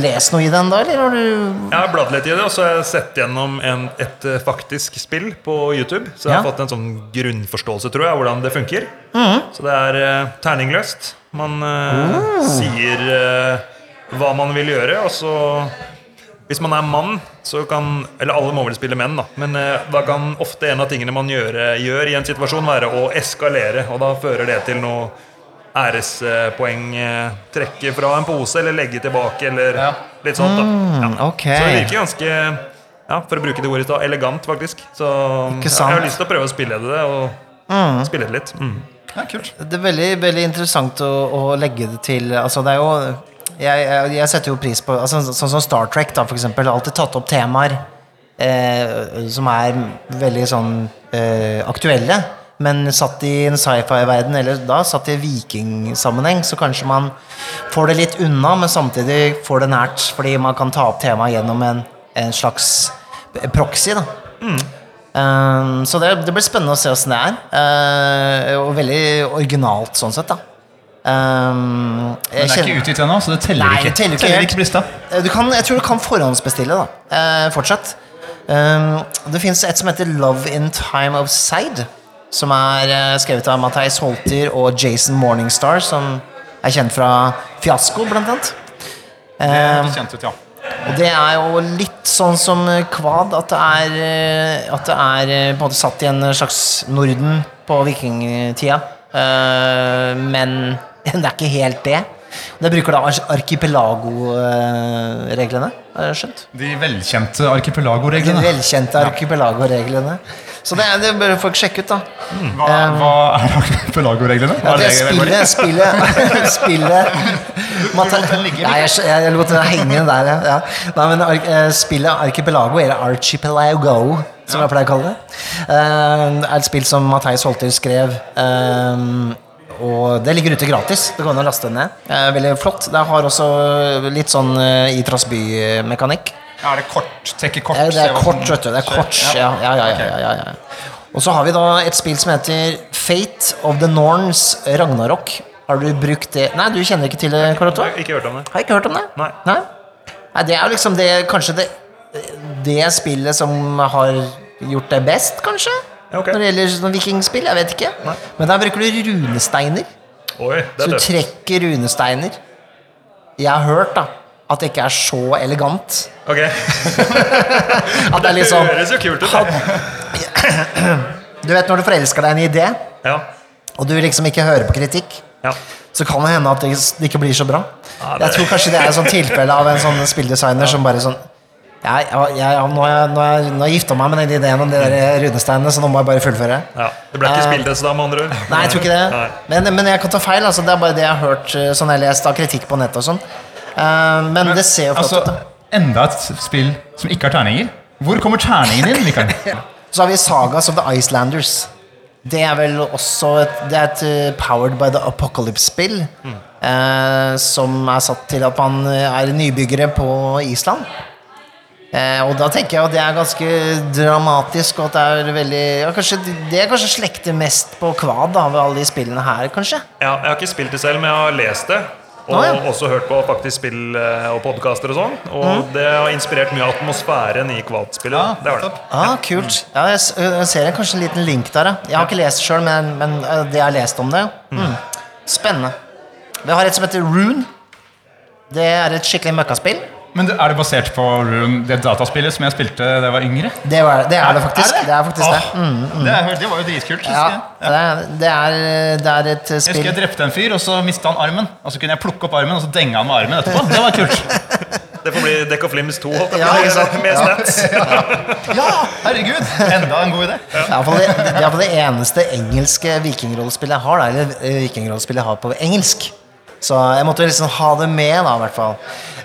lest noe i den, da? Eller har du Jeg har bladd litt i det, og så har jeg sett gjennom en, et eh, faktisk spill på YouTube. Så jeg har Ja. fått en sånn grunnforståelse, tror jeg, av hvordan det funker. Så det er eh, terningløst. Man eh, sier eh, hva man vil gjøre, og så Hvis man er mann, så kan Eller alle må vel spille menn, da. Men eh, da kan ofte en av tingene man gjør, gjør i en situasjon, være å eskalere. Og da fører det til noe ærespoeng. eh, Trekke fra en pose, eller legge tilbake, eller Ja. litt sånt. da ja. Okay. Så det virker ganske ja, For å bruke det ordet, da, elegant, faktisk. Så Ikke ja, jeg har lyst til å prøve å spille det, og spille det litt. Mm. Ja, kult. Det er veldig, veldig interessant å, å legge det til Altså, det er jo Jeg, jeg, jeg setter jo pris på altså, Sånn som Star Trek, da, for eksempel. Alltid tatt opp temaer eh, som er veldig sånn eh, aktuelle. Men satt i en sci-fi-verden, eller da satt i vikingsammenheng, så kanskje man får det litt unna, men samtidig får det nært, fordi man kan ta opp temaet gjennom en, en slags proxy. da Um, så det, det blir spennende å se åssen det er. Uh, og veldig originalt sånn sett, da. Um, Men det er ikke utgitt ennå, så det teller Nei, ikke. det teller ikke teller ikke lista. Eh, du kan, jeg tror du kan forhåndsbestille, da. uh, fortsatt. Um, det fins et som heter Love in Time of Side. Som er uh, skrevet av Matheis Holter og Jason Morningstar, som er kjent fra Fiasko, blant annet. Det Um, høres kjent ut, ja. og det er jo litt sånn som Kvad, at det er, at det er på en måte satt i en slags Norden på vikingtida. Men det er ikke helt det. Det bruker da ar- archipelago-reglene, har jeg skjønt. De velkjente De archipelago-reglene. velkjente archipelago-reglene. Så det, det bør folk sjekke ut, da. Hva, hva er archipelago-reglene? Ja, det er spillet Spillet, spillet Nei, jeg, jeg lot det henge der, ja. Nei, men ar- eh, spillet Archipelago, eller Archipelago, som jeg pleier å kalle det, uh, er et spill som Matheis Holter skrev. eh, og det ligger ute gratis. Det går an å laste det ned. Eh, veldig flott. Det har også litt sånn uh, Itras by-mekanikk. Ja, er det kort? Trekke kort? Ja, det er kort, vet du. Det er kort, ja. Ja, ja, ja, ja, ja. Og så har vi da et spill som heter Fate of the Norns Ragnarok. Har du brukt det Nei, du kjenner ikke til det, Karoto? Ikke hørt om det. Har ikke hørt om det? Nei. Nei, Nei, det er liksom det Kanskje det, det spillet som har gjort det best, kanskje? Ja, ok. Når det gjelder sånn vikingspill. Jeg vet ikke. Men der bruker du runesteiner. Oi, det Så du trekker runesteiner. Jeg har hørt da at det ikke er så elegant. Ok, At det er litt sånn høres jo kult ut. Du vet når du forelsker deg i en idé, Ja. og du liksom ikke hører på kritikk, ja. så kan det hende at det det ikke blir så bra. Ja, det- Jeg tror kanskje det er et sånt tilfelle av en sånn spilldesigner som bare sånn jeg, jeg, jeg, nå har jeg, nå har jeg, nå har jeg gifta meg med den ideen om de der runesteinene, så nå må jeg bare fullføre. ja. Det ble ikke Eh, spilldess da, med andre ord? Nei, jeg tror ikke det. Men, men jeg kan ta feil. Altså, det er bare det jeg har hørt eh, sånn jeg lest av kritikk på nettet og sånn. Eh, men, det ser jo flott Altså, ut. da. enda et spill som ikke har terninger. Hvor kommer terningen inn, Mikael? Så har vi Sagas of the Icelanders. Det er vel også et, det er et eh, Powered by the Apocalypse-spill. eh, som er satt til at man eh, er nybyggere på Island. Eh, og da tenker jeg at det er ganske dramatisk, og at det er veldig ja, kanskje, Det er kanskje slekter mest på Kvad da, ved alle de spillene her, kanskje? Ja, jeg har ikke spilt det selv, men jeg har lest det. Og Å, ja. også hørt på faktisk spill eh, og podkaster og sånn. Og det har inspirert mye av atmosfæren i Kvad-spillet. Ja, det har det. Ah, kult. Ja, jeg, ser kanskje en liten link der. ja. Jeg har ikke lest det sjøl, men, men det jeg har lest om det. Mm. Spennende. Vi har et som heter Rune. Det er et skikkelig møkkaspill. Men Er det basert på det dataspillet som jeg spilte da jeg var yngre? Det, var, det er det faktisk. Er Det er faktisk det. Mm, Mm. det, er, det var jo dritkult. Ja, jeg. det er, det er, det er Jeg husker jeg drepte en fyr, og så mista han armen. Og så kunne jeg plukke opp armen, og så denga han med armen etterpå. Det var kult. Det får bli Deck of Limbs 2. holdt Ja? Med Ja. stats. Ja, herregud! Enda en god idé. Det er iallfall det, det, er det eneste engelske vikingrollespillet jeg har. Det eller eh, vikingrollepillet jeg har på engelsk. Så jeg måtte liksom ha det med, da, i hvert fall.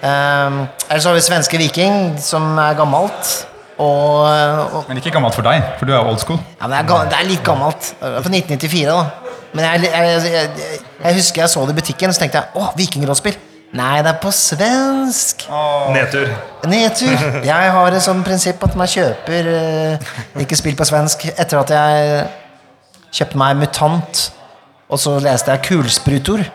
Um, ellers har vi Svenske Viking, som er gammelt. Og, og Men ikke gammelt for deg, for du er old school. Ja, men det er, det er litt gammelt. Fra 1994, da. Men jeg, jeg, jeg, jeg, husker jeg så det i butikken, så tenkte jeg å, Vikingrådspill Nei, det er på svensk. Nedtur. Nedtur. Jeg har et sånt prinsipp at man kjøper eh, ikke spill på svensk etter at jeg kjøpte meg Mutant, og så leste jeg Kulsprutor.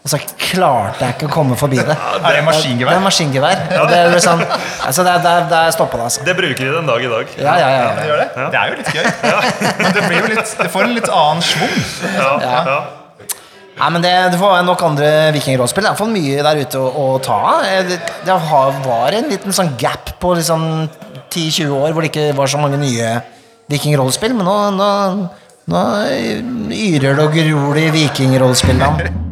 Og så klarte jeg ikke å komme forbi det. Ja, det er maskingevær? er maskingevær. Og det er sånn, altså det, er- det, er- det er stoppa det, altså. Det bruker de den dag i dag. Ja, ja, ja. Det gjør det? Det er jo litt gøy. Men det, blir jo litt, det får en litt annen schwung. Ja, ja. Nei, men det, det får nok andre vikingrollspill. Det er iallfall mye der ute å, å ta av. Eh, Det, det har, var en liten sånn gap på liksom 10-20 år hvor det ikke var så mange nye vikingrollspill, men nå, nå, nå yrer det og gror det i vikingrollspillene.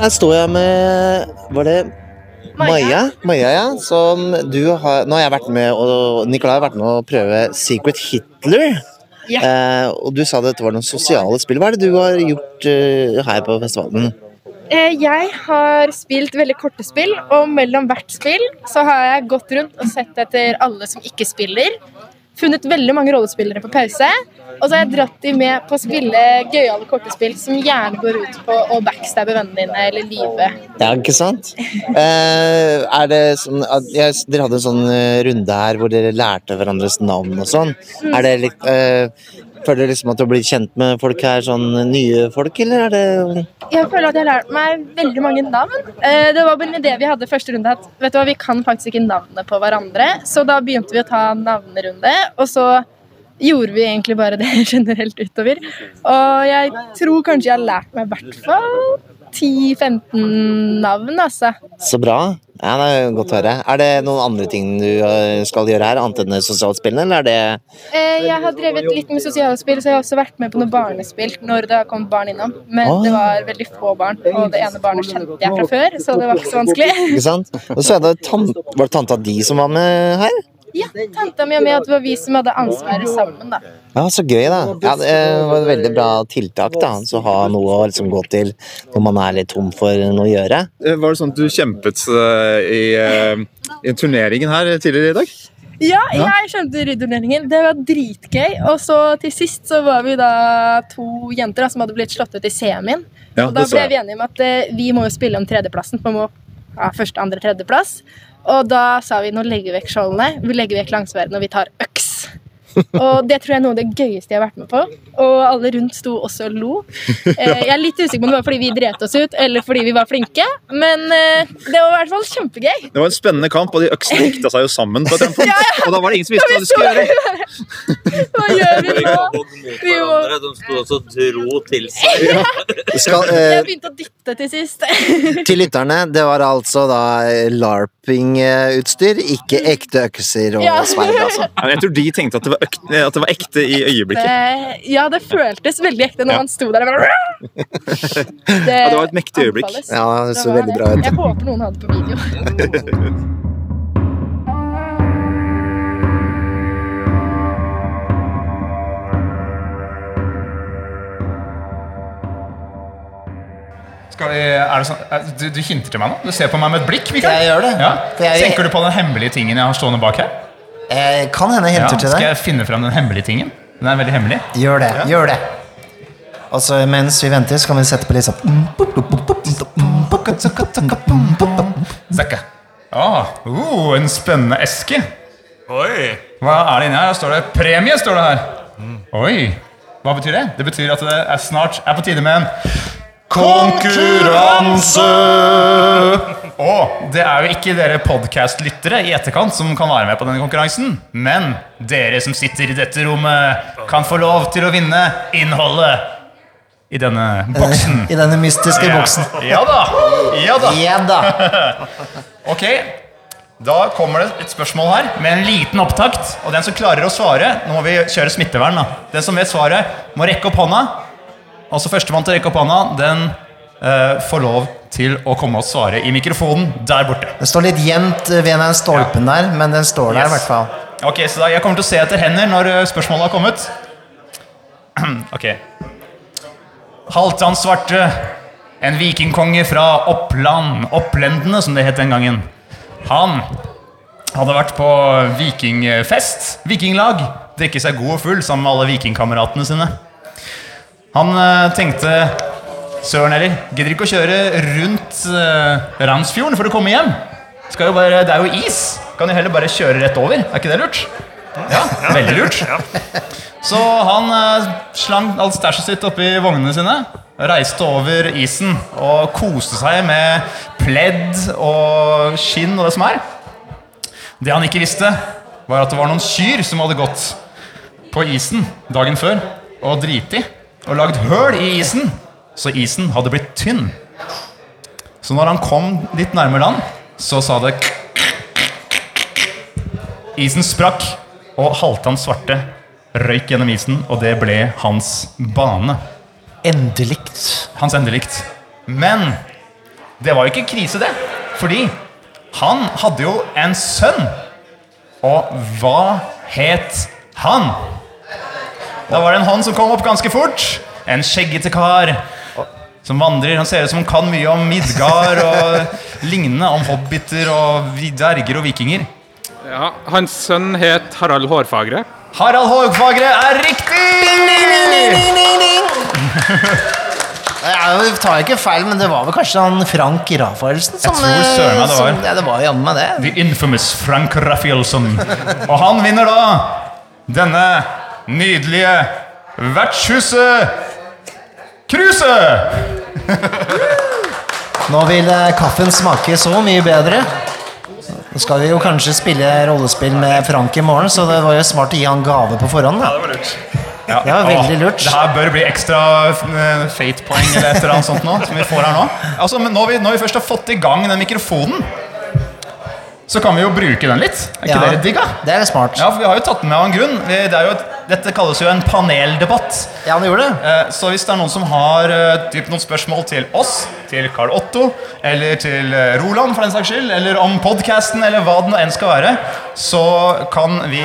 Her står jeg med Var det Maja? Maja, ja. Som du har Nå har jeg vært med og Nicolai har vært med å prøve Secret Hitler. Ja. Eh, og du sa dette var noen sosiale spill. Hva er det du har gjort eh, her på festivalen? Eh, Jeg har spilt veldig korte spill, og mellom hvert spill så har jeg gått rundt og sett etter alle som ikke spiller. Funnet veldig mange rollespillere på pause, og så har jeg dratt de med på å spille gøyale kortespill som gjerne går ut på å backstabbe vennene dine eller lyve. Ja, ikke sant? Eh, er det sånn at ja, Dere hadde en sånn eh, runde her hvor dere lærte hverandres navn og sånn. Er det litt eh, Føler du liksom at du har blitt kjent med folk her, sånn nye folk, eller er det Jeg føler at jeg har lært meg veldig mange navn. Eh, Det var bare en idé vi hadde første runde at vet du hva, vi kan faktisk ikke navnet på hverandre. Så da begynte vi å ta navnerunde, og så gjorde vi egentlig bare det generelt utover. Og jeg tror kanskje jeg har lært meg i hvert fall 10-15 navn, altså. Så bra. Ja, det er godt å høre. Er det noen andre ting du eh, skal gjøre her, annet enn sosiale eller er det Eh, Jeg har drevet litt med sosiale spill, så jeg har også vært med på noen barnespill når det har kommet barn innom. Men oh. det var veldig få barn, og det ene barnet kjente jeg fra før, så det var ikke så vanskelig. Ikke sant? Og så det var det tanta di som var med her? Ja, tanta mi og meg, at det var vi som hadde ansvaret sammen, da. Ja, så gøy, da. Ja, det var et veldig bra tiltak, da. Så ha noe å liksom gå til når man er litt tom for noe å gjøre. Eh, Var det sånn at du kjempet eh, i, eh, i turneringen her tidligere i dag? Ja, jeg skjønte ridderturneringen. Det var dritgøy. Og så til sist så var vi da to jenter da, som hadde blitt slått ut i semien. Ja, og da ble vi enige om at eh, vi må jo spille om tredjeplassen. Man må ha første, andre, tredjeplass. Og da sa vi nå legger vi vekk skjoldene, vi legger vekk langsverdene, og vi tar øks. Og det tror jeg er noe av det gøyeste jeg har vært med på. Og alle rundt sto også og lo. Eh, Jeg er litt usikker på om det var fordi vi dret oss ut, eller fordi vi var flinke. Men eh, det var i hvert fall kjempegøy. Det var en spennende kamp, og de øksene gikta seg jo sammen. på et annet punkt. Og da var det ingen som visste hva de skulle gjøre. Hva gjør vi nå? Vi må... De sto også og dro til seg. Skal, eh, Jeg begynte å dytte til sist. til lytterne, det var altså da LARPing-utstyr, ikke ekte økser og Ja. sverd, altså. Jeg tror de tenkte at det var, økt, at det var ekte i øyeblikket. Det, ja, det føltes veldig ekte når Ja. man sto der bare Det, Ja, det var et mektig øyeblikk. Ja, det så var veldig bra ut. Jeg håper noen hadde på video. Skal vi, er det sånn, du, du hinter til meg nå? Du ser på meg med et blikk? Mikael? Jeg gjør det. Ja. Jeg- Tenker du på den hemmelige tingen jeg har stående bak her? Eh, kan hende hinter Ja, til til skal jeg finne frem den hemmelige tingen? Den er veldig hemmelig. Gjør det. Gjør det. Og så mens vi venter, så kan vi sette på litt sånn. Ah, uh, en spennende eske. Oi! Hva er det inni her? Står det premie? står det her. Oi. Hva betyr det? Det betyr at det er snart er på tide med en konkurranse! Og det er jo ikke dere podkast-lyttere i etterkant som kan være med på denne konkurransen, men dere som sitter i dette rommet, kan få lov til å vinne innholdet i denne boksen. I denne mystiske boksen. Ja da! Ja da! Ja da. Ok, da kommer det et spørsmål her med en liten opptakt. Og den som klarer å svare Nå må vi kjøre smittevern. da Den som vet svaret, må rekke opp hånda. Altså Førstemann til å rekke opp hånda, den eh, får lov til å komme og svare i mikrofonen der borte. Det står litt jevnt ved den stolpen der, men den står der i hvert fall. Ok, så da, Jeg kommer til å se etter hender når eh, spørsmålet har kommet. ok. Halvdan Svarte, en vikingkonge fra Oppland, Opplendene som det het den gangen. Han hadde vært på vikingfest, vikinglag, drikke seg god og full sammen med alle vikingkameratene sine. Han eh, tenkte Søren heller, gidder ikke å kjøre rundt uh, Randsfjorden for å komme hjem. Bare, det er jo is. kan jo heller bare kjøre rett over. Er ikke det lurt? Ja, veldig lurt. Så han uh, slang alt stæsjet sitt oppi vognene sine, reiste over isen og koste seg med pledd og skinn og det som er. Det han ikke visste, var at det var noen kyr som hadde gått på isen dagen før og driti og lagd høl i isen, så isen hadde blitt tynn. Så når han kom litt nærmere land, så sa det Isen sprakk, og Halvdan svarte røyk gjennom isen, og det ble hans bane. Endelikt. Hans endelikt. Men det var jo ikke krise, det. Fordi han hadde jo en sønn. Og hva het han? Da var det en hånd som kom opp ganske fort. En skjeggete kar som vandrer. Han ser ut som han kan mye om Midgard og lignende. Om hobbiter og dverger og vikinger. Ja, Hans sønn het Harald Hårfagre. Harald Hårfagre er riktig! Jeg tar ikke feil, men det var vel kanskje han Frank Rafaelsen som tror søren meg det var. som- Ja, det var jammen meg det. The infamous Frank Rafaelsen. Og han vinner da denne nydelige vertshuset Cruiset! Nå vil eh, kaffen smake så mye bedre. Nå skal vi jo kanskje spille rollespill med Frank i morgen, så det var jo smart å gi han gave på forhånd. da. Ja, det var lurt. Ja, Det var veldig lurt. Det her bør bli ekstra eh, fate-poeng eller et eller annet sånt nå, som vi får her nå. Altså, men når vi, når vi først har fått i gang den mikrofonen, så kan vi jo bruke den litt. Er ikke Ja, dere digga? Det er smart. Ja, for vi har jo tatt den med av en grunn. Det er jo et, dette kalles jo en paneldebatt. Ja, han gjorde det. Eh, Så hvis det er noen som har eh, typ noen spørsmål til oss, til Carl Otto, eller til eh, Roland for den saks skyld, eller om podcasten, eller hva det nå enn skal være, så kan vi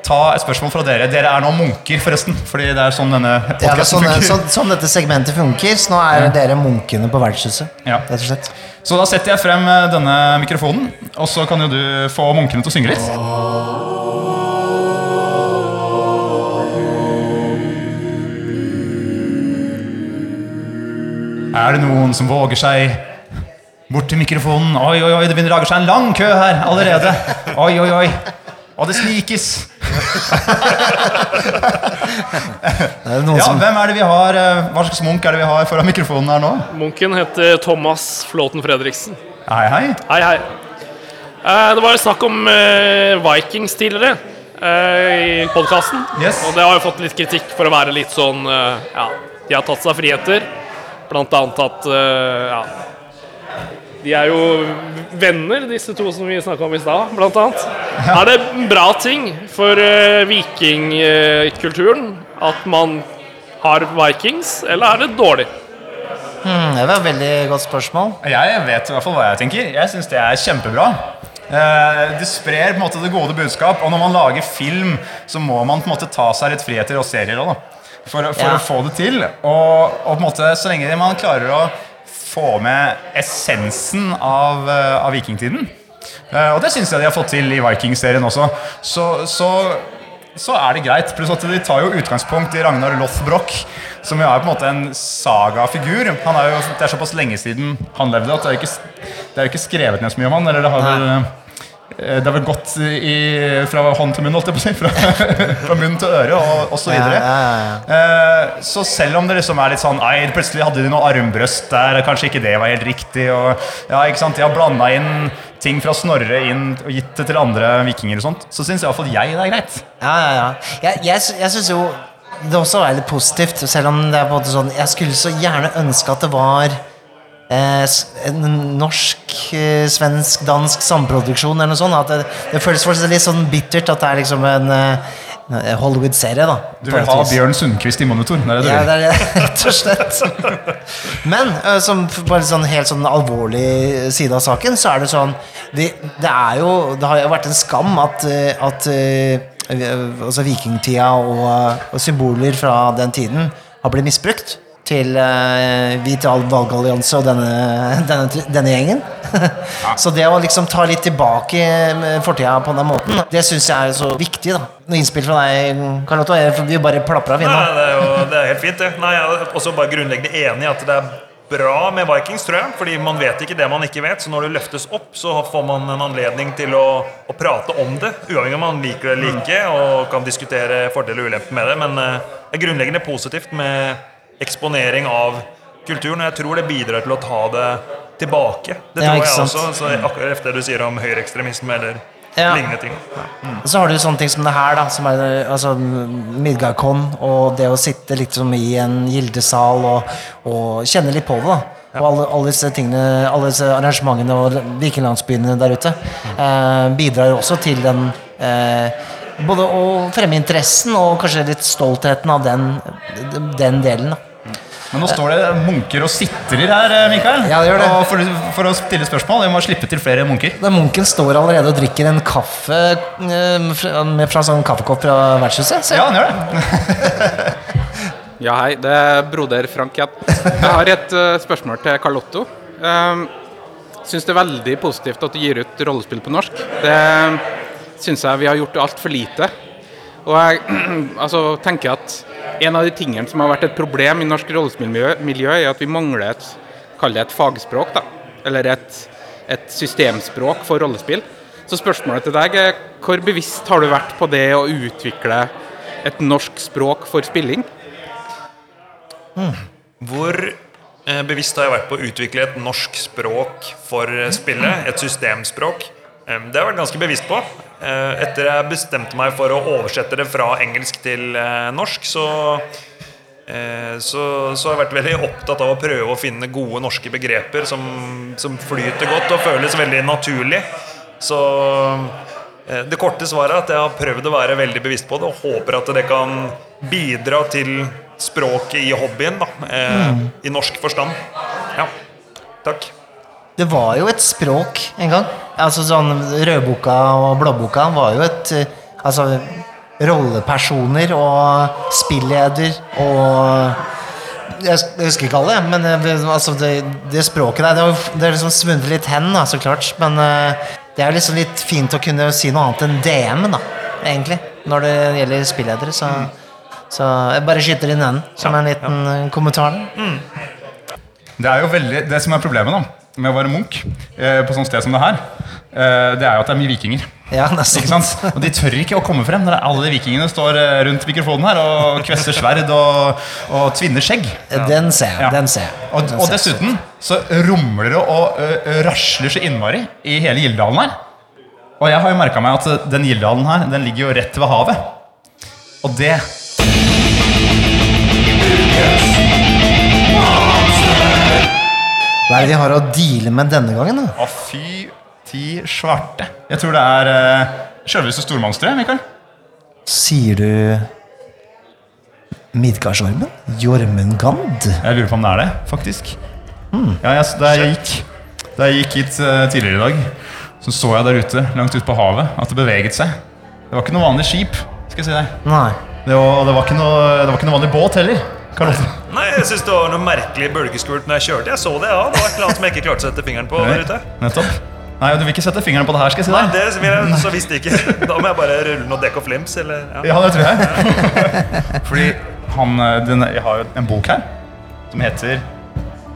ta et spørsmål fra dere. Dere er nå munker, forresten. Fordi det er sånn denne Ja, det er sånn, funker. sånn, sånn dette segmentet funker, så nå er dere munkene på vertshuset. Ja. Rett og slett. Så da setter jeg frem denne mikrofonen, og så kan jo du få munkene til å synge litt. Er det noen som våger seg bort til mikrofonen? Oi, oi, oi, det begynner å lage seg en lang kø her allerede. Oi, oi, oi. Og det snikes. Det er noen Ja, som hvem er det vi har? eh, Hva slags munk er det vi har foran mikrofonen her nå? Munken heter Thomas Flåten Fredriksen. Hei, hei. Hei, hei. Eh, det var jo snakk om eh, Vikings tidligere eh, i podkasten. Yes. Og det har jo fått litt kritikk for å være litt sånn Ja, de har tatt seg friheter. Blant annet at eh, Ja. De er jo venner, disse to som vi snakka om i stad, blant annet. Er det en bra ting for uh, vikingkulturen at man har vikings, eller er det dårlig? Hmm, Det var et veldig godt spørsmål. Jeg vet i hvert fall hva jeg tenker. Jeg syns det er kjempebra. Uh, Det sprer på en måte det gode budskap, og når man lager film, så må man på en måte ta seg litt friheter og serier òg, da. For, for Ja. å få det til. Og, og på en måte, så lenge man klarer å få med essensen av, eh, av vikingtiden. Eh, Og det syns jeg de har fått til i Vikings-serien også. Så, så, så er det greit. Pluss at de tar jo utgangspunkt i Ragnar Lothbrok, som jo er på en måte en sagafigur. Han er jo, det er såpass lenge siden han levde at det er jo ikke, det er ikke skrevet ned så mye om han. Eller det har vel eh, det har vel gått i, fra hånd til munn, holdt jeg på å si. Fra, fra munn til øre og, og så Ja, videre. ja, Eh, så selv om det liksom er litt sånn Nei, plutselig hadde de noe armbrøst der, kanskje ikke det var helt riktig. Og, ja, ikke sant, De har blanda inn ting fra Snorre inn og gitt det til andre vikinger og sånt. Så syns iallfall jeg det er greit. Ja, ja, ja. Jeg, jeg, jeg syns jo det også er litt positivt, selv om det er på en måte sånn Jeg skulle så gjerne ønske at det var eh, en norsk, eh, svensk, dansk samproduksjon eller noe sånt. At det, det føles fortsatt litt sånn bittert at det er liksom en eh, Hollywood-serie, da. Du vil ha. Bjørn Sundquist i monitor. Det er det Ja, det er det, rett og slett. Men som på en sånn helt sånn alvorlig side av saken, så er det sånn Det, det er jo Det har jo vært en skam at, at altså vikingtida og, og symboler fra den tiden har blitt misbrukt til uh, Vital valgallianse og denne, denne, denne gjengen. så det å liksom ta litt tilbake med fortida på den måten, det syns jeg er så viktig. da Noe innspill fra deg, Karl Otto? Vi bare plapper av Nei, innom. det er jo det er helt fint, det. Nei, jeg er også bare grunnleggende enig i at det er bra med Vikings, tror jeg. Fordi man vet ikke det man ikke vet. Så når det løftes opp, så får man en anledning til å, å prate om det. Uavhengig om man liker det eller ikke, og kan diskutere fordeler og ulemper med det. Men eh, det er grunnleggende positivt med eksponering av kulturen. Og jeg tror det bidrar til å ta det tilbake. Det tror ja, jeg også. Så akkurat etter det du sier om høyreekstremisme eller Ja. lignende ting. Og så har du sånne ting som det her, da, som er altså, Midgardkon, og det å sitte litt som i en gildesal og, og kjenne litt på det. da. Og alle, alle disse tingene, alle disse arrangementene og vikinglandsbyene der ute eh, bidrar også til den eh, Både å fremme interessen og kanskje litt stoltheten av den, den delen. da. Men nå står det munker og sitrer her, eh, Mikael. Ja, det gjør det. Og for, for å stille spørsmål, vi må slippe til flere munker. Da Munken står allerede og drikker en kaffe eh, fra, med- fra sånn kaffekopp fra vertshuset. Så. Ja, han gjør det. Ja, hei. Det er broder Frank igjen. Jeg har et eh, spørsmål til Carl Otto. Um, syns det er veldig positivt at du gir ut rollespill på norsk. Det syns jeg vi har gjort altfor lite. Og jeg altså, tenker at en av de tingene som har vært et problem i norsk rollespillmiljø, er at vi mangler et, et fagspråk, da. Eller et, et systemspråk for rollespill. Så spørsmålet til deg er hvor bevisst har du vært på det å utvikle et norsk språk for spilling? Hvor eh, bevisst har jeg vært på å utvikle et norsk språk for eh, spillet? Et systemspråk? Det har jeg vært ganske bevisst på. Eh, etter jeg bestemte meg for å oversette det fra engelsk til eh, norsk, så, eh, så, så har jeg vært veldig opptatt av å prøve å finne gode norske begreper som, som flyter godt og føles veldig naturlig. Så det korte svaret er at jeg har prøvd å være veldig bevisst på det, og håper at det kan bidra til språket i hobbyen, da, eh, Mm. i norsk forstand. Ja. Takk. Det var jo et språk en gang. Altså sånn Rødboka og Blåboka var jo et eh, Altså rollepersoner og spilleder og Jeg husker ikke alle, men eh, altså det, det språket der Det har det liksom svunnet litt hen, da, så klart. Men eh, det er liksom litt fint å kunne si noe annet enn DM, da, egentlig. Når det gjelder spilledere. Så, så jeg bare skyter inn den som en liten ja. kommentar. Mm. Det er jo veldig, det som er problemet da, med å være munk eh, på sånt sted som det her, eh, det er jo at det er mye vikinger. Ja. Ikke sant? Og de tør ikke å komme frem når alle de vikingene står eh, rundt mikrofonen her og kvesser sverd og, og tvinner skjegg. Den ser jeg. Ja. Den ser jeg. Og, og dessuten så rumler det og ø, ø, rasler så innmari i hele Gildalen her. Og jeg har jo merka meg at den Gildalen her, den ligger jo rett ved havet. Og det Hva er det de har å deale med denne gangen? da? Å, fy ti svarte. Jeg tror det er uh, sjølveste stormonsteret, Mikael. Sier du Midgardsormen? Jormungand? Jeg lurer på om det er det, faktisk. Ja, jeg, da, jeg gikk, da jeg gikk hit uh, tidligere i dag, så så jeg der ute, langt ute på havet, at det beveget seg. Det var ikke noe vanlig skip, skal jeg si deg. Nei. Det var, det var, ikke noe, det var ikke noe vanlig båt heller. Karl Otto. Nei, jeg syns det var noe merkelig bølgeskvult når jeg kjørte. Jeg så det, ja. Det var et eller annet som jeg ikke klarte å sette fingeren på der ute. Nettopp. Nei, du vil ikke sette fingeren på det her, skal jeg si Nei, deg. det vil jeg så visst ikke. Da må jeg bare rulle noe dekk og flims, eller Ja, det tror jeg. Fordi han, eh, den, jeg har jo en bok her som heter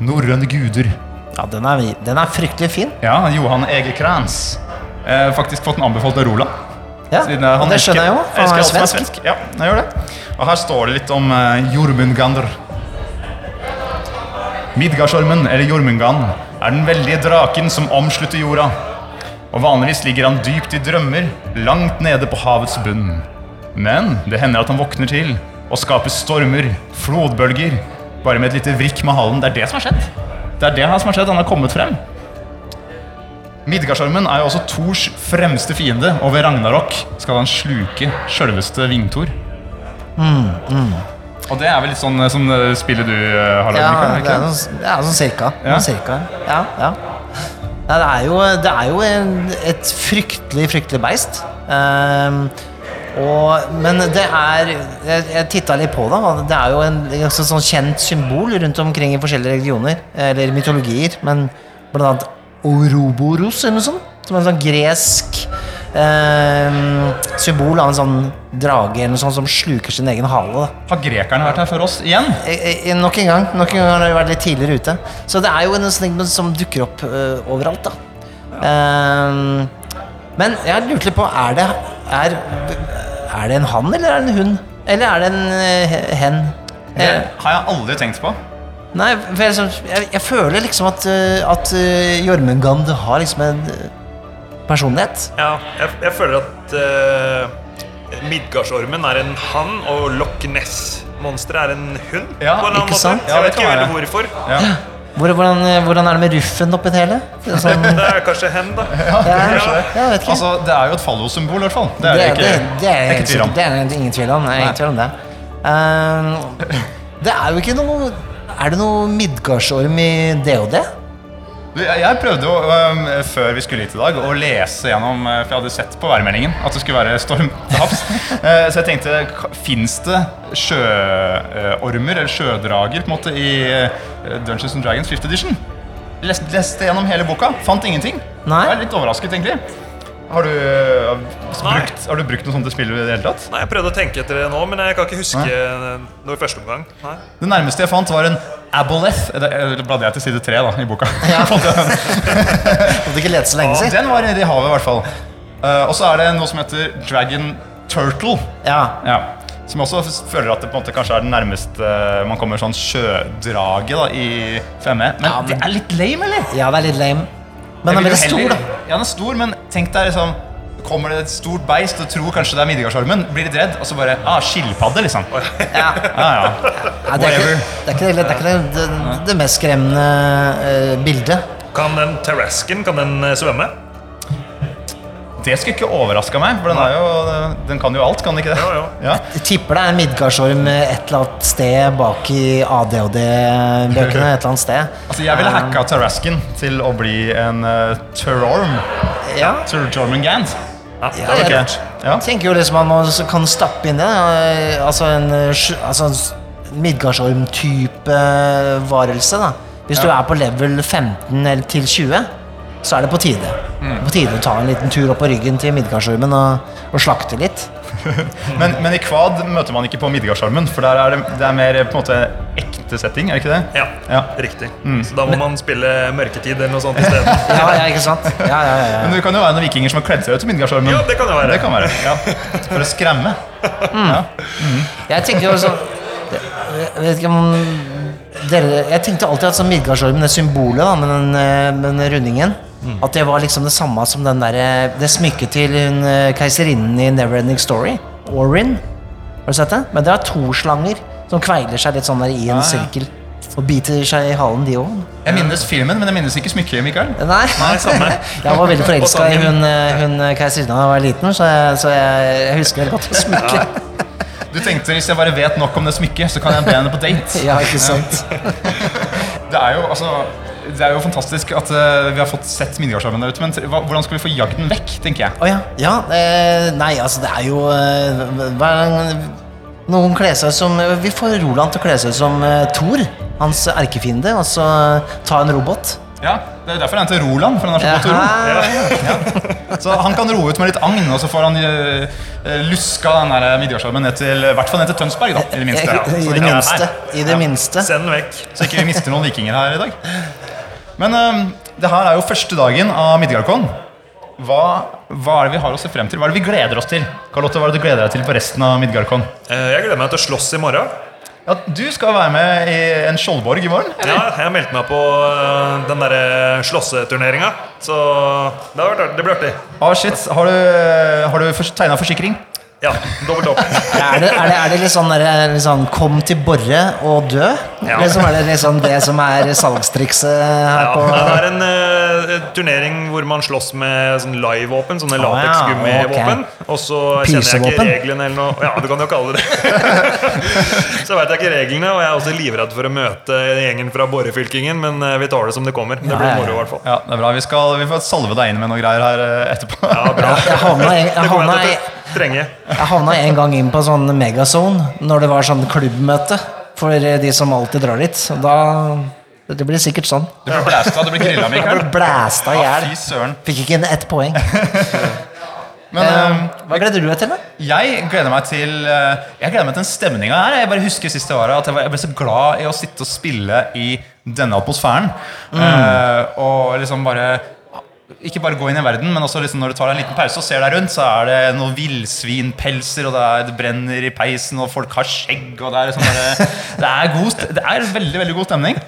Norrøne guder. Ja, den er, den er fryktelig fin. Ja, Johan Ege Kranz. Eh, faktisk fått den anbefalt av Roland. Ja, Siden, eh, og det skjønner jeg jo, for han er svensk. Ja, jeg gjør det. Og her står det litt om eh, Jormungandr. Midgardsormen, eller Jormungand, er den veldige draken som omslutter jorda. Og vanligvis ligger han dypt i drømmer, langt nede på havets bunn. Men det hender at han våkner til og skaper stormer, flodbølger, bare med et lite vrikk med halen. Det er det som har skjedd. Det er det som har skjedd. Han har kommet frem. Midgardsormen er jo også Thors fremste fiende, og ved Ragnarok skal han sluke sjølveste Vingtor. Og det er vel litt sånn sånn spillet du eh, har lagd? Ja, det er det er sånn cirka. Ja. Cirka. Ja, ja. Nei, det er jo, det er jo en, et fryktelig, fryktelig beist. Um, og, men det er Jeg, jeg titta litt på det. Det er jo en ganske sånn kjent symbol rundt omkring i forskjellige religioner, eller mytologier. Men blant annet Ouroboros eller noe sånt. Som er en sånn gresk eh, symbol av en sånn drage eller noe sånt som sluker sin egen hale. Da. Har grekerne vært her før oss igjen? Eh, eh, Nok en gang. Nok en gang har de vært litt tidligere ute. Så det er jo en sånn ting som dukker opp eh, overalt, da. Eh, men jeg lurte litt på Er det er, er det en han eller er det en hund? Eller er det en eh, hen? Det har jeg aldri tenkt på. Nei, for jeg, jeg, jeg føler liksom at, eh, at Jormungand har liksom en personlighet. Ja, jeg, jeg føler at uh, Midgardsormen er en hann, og Loch Ness-monsteret er en hund. Ja, på en annen ikke måte. sant? Jeg Ja, vet ikke helt hvorfor. Ja. Hvor, hvordan, eh, hvordan er det med ruffen oppi det hele? Det er Sånn, Det er kanskje hen, da. ja, Ja. jeg vet ikke. Altså, Det er jo et fallosymbol, i hvert fall. Det er det, det ikke, det, det, er, ikke tvil om. det er ingen tvil om. Det er ingen tvil om det. Eh, det er jo ikke noe Er det noe Midgardsorm i DOD? Jeg, prøvde jo, øhm, før vi skulle hit i dag, å lese gjennom øh, For jeg hadde sett på værmeldingen at det skulle være storm til havs. Eh, Så jeg tenkte, fins det sjøormer eller sjødrager på en måte i øh, Dungeons and Dragons 5th edition? Leste, leste gjennom hele boka, fant ingenting. Nei. Jeg er litt overrasket, egentlig. Har du, øh, brukt, har du brukt noe sånt til spillet i det hele tatt? Nei, Jeg prøvde å tenke etter det nå, men jeg kan ikke huske noe i første omgang. Nei. Det nærmeste jeg fant, var en aboleth. Eller bladde jeg til side tre da, i boka. Hadde ikke lete så lenge Ja, siden. den var i havet, i hvert fall. Uh, og så er det noe som heter Dragon Turtle. Ja. Ja. Som jeg også føler at det på en måte kanskje er den nærmeste eh, man kommer sånn sjødrage da, i 5E. Men Ja, men- det er litt lame, eller? ja, det er litt lame. Men den er veldig stor, da. Ja, den er stor, men tenk deg liksom Kommer det et stort beist og tror kanskje det er Midgardsormen, blir litt redd, og så bare ah, skilpadde, liksom. Ja. Ja, ja. Nei, det, er ikke, det, er ikke, det, er ikke det, det, det mest skremmende uh, bildet. Kan den Terrasken kan den eh, svømme? Det skulle ikke overraska meg, for den, er jo, den kan jo alt, kan den ikke det? Jo, jo. Ja. Jeg tipper det er en Midgardsorm et eller annet sted bak i ADHD-bøkene. et eller annet sted. Altså, jeg ville hacka Taraskin til å bli en uh, Terorm. Ja, Jormungand. Ja, Ja, det var jeg- Ja. jeg tenker jo liksom at man kan stappe inn det. eh, Altså en altså, midgardsorm-type varelse. da Hvis du er på level 15 eller til 20, så er det på tide. På tide å ta en liten tur opp på ryggen til Midgardsormen og, og slakte litt. Men, men i Kvad møter man ikke på Midgardsormen, for der er det, det er mer på en måte ekte setting, er det ikke det? Ja, Ja. riktig. Så da må man spille Mørketid eller noe sånt isteden. Ja, ja, ikke sant? Ja, ja, ja, ja. Men det kan jo være noen vikinger som har kledd seg ut til Midgardsormen. Ja, det kan det være. Det kan være, ja. For å skremme. Jeg tenker jo sånn Jeg vet ikke om dere, Jeg tenkte alltid at Midgardsormen, er symbolet da, med den, eh, med den rundingen At det var liksom det samme som den der, eh, det smykket til hun eh, keiserinnen i Neverending Story. Orin. Har du sett det? Men det er to slanger som kveiler seg litt sånn der i en ja. sirkel. Og biter seg i halen, de òg. Jeg minnes filmen, men jeg minnes ikke smykket, Mikael. Nei. Nei, samme. Jeg var veldig forelska i hun, eh, hun keiserinna da jeg var liten, så jeg, så jeg, jeg husker veldig godt smykket. Ja. Du tenkte hvis jeg bare vet nok om det smykket, så kan jeg be henne på date. Ja, ikke sant? Det er jo, altså, det er jo fantastisk at eh, vi har fått sett Midgardsormen der ute, men hva- hvordan skal vi få jagd den vekk, tenker jeg. Oh, ja. ja eh, nei, altså det er jo eh, Noen kler seg som Vi får Roland til å kle seg som eh, Thor, hans erkefiende, og så ta en robot. Ja, Det er derfor den heter Roland, for den er så godt å ro. Ja. Så han kan roe ut med litt agn, og så får han eh, eh, luska den der Midgardsormen ned til, i hvert fall ned til Tønsberg, da, i det minste. I, I det minste. I det minste. Send den vekk. Så ikke vi mister noen vikinger her i dag. Men eh, det her er jo første dagen av Midgardcon. Hva, hva er det vi har å se frem til? Hva er det vi gleder oss til? Carlotte, hva er det du gleder deg til på resten av Midgardcon? Eh, Jeg gleder meg til å slåss i morgen. Ja, du skal være med i en skjoldborg i morgen? Ja, jeg meldte meg på eh, den derre slåsseturneringa. Så det, har vært, det blir artig. Ah, shit. Har du, har du tegna forsikring? Ja, dobbelt opp. Er det, er det, er det litt sånn, der, litt sånn 'kom til Borre og dø'? Ja. Liksom, er det liksom det som er salgstrikset her Ja, på det er en uh, turnering hvor man slåss med sånn live-våpen. Sånne lateksgummivåpen. latex-gummivåpen. Og så kjenner jeg ikke reglene eller noe. Ja, du kan jo kalle det det. så veit jeg ikke reglene, og jeg er også livredd for å møte gjengen fra Borrefylkingen, men eh, vi tar det som det kommer. Det blir ja, ja. moro, i hvert fall. Ja, det er bra. Vi, skal, vi får salve deg inn med noe greier her etterpå. Ja, bra. Jeg havna, jeg jeg i- til å trenge. jeg havna en gang inn på sånn megazone når det var sånn klubbmøte for de som alltid drar dit. Og Da Det blir sikkert sånn. Du blir blæsta, du blir grilla, Jeg ble Mikael. blæsta i hjel. Fikk ikke inn ett poeng. Men, Eh, eh, hva gleder du deg til, da? Jeg gleder meg til eh, Jeg gleder meg til den stemninga her. Jeg bare husker sist jeg var her at jeg ble så glad i å sitte og spille i denne atmosfæren. Eh, og liksom bare ikke bare gå inn i verden, men også liksom når du tar deg en liten pause og ser deg rundt, så er det noen villsvinpelser, og det, er, det brenner i peisen, og folk har skjegg, og det er liksom bare Det er, god, det er veldig veldig god stemning.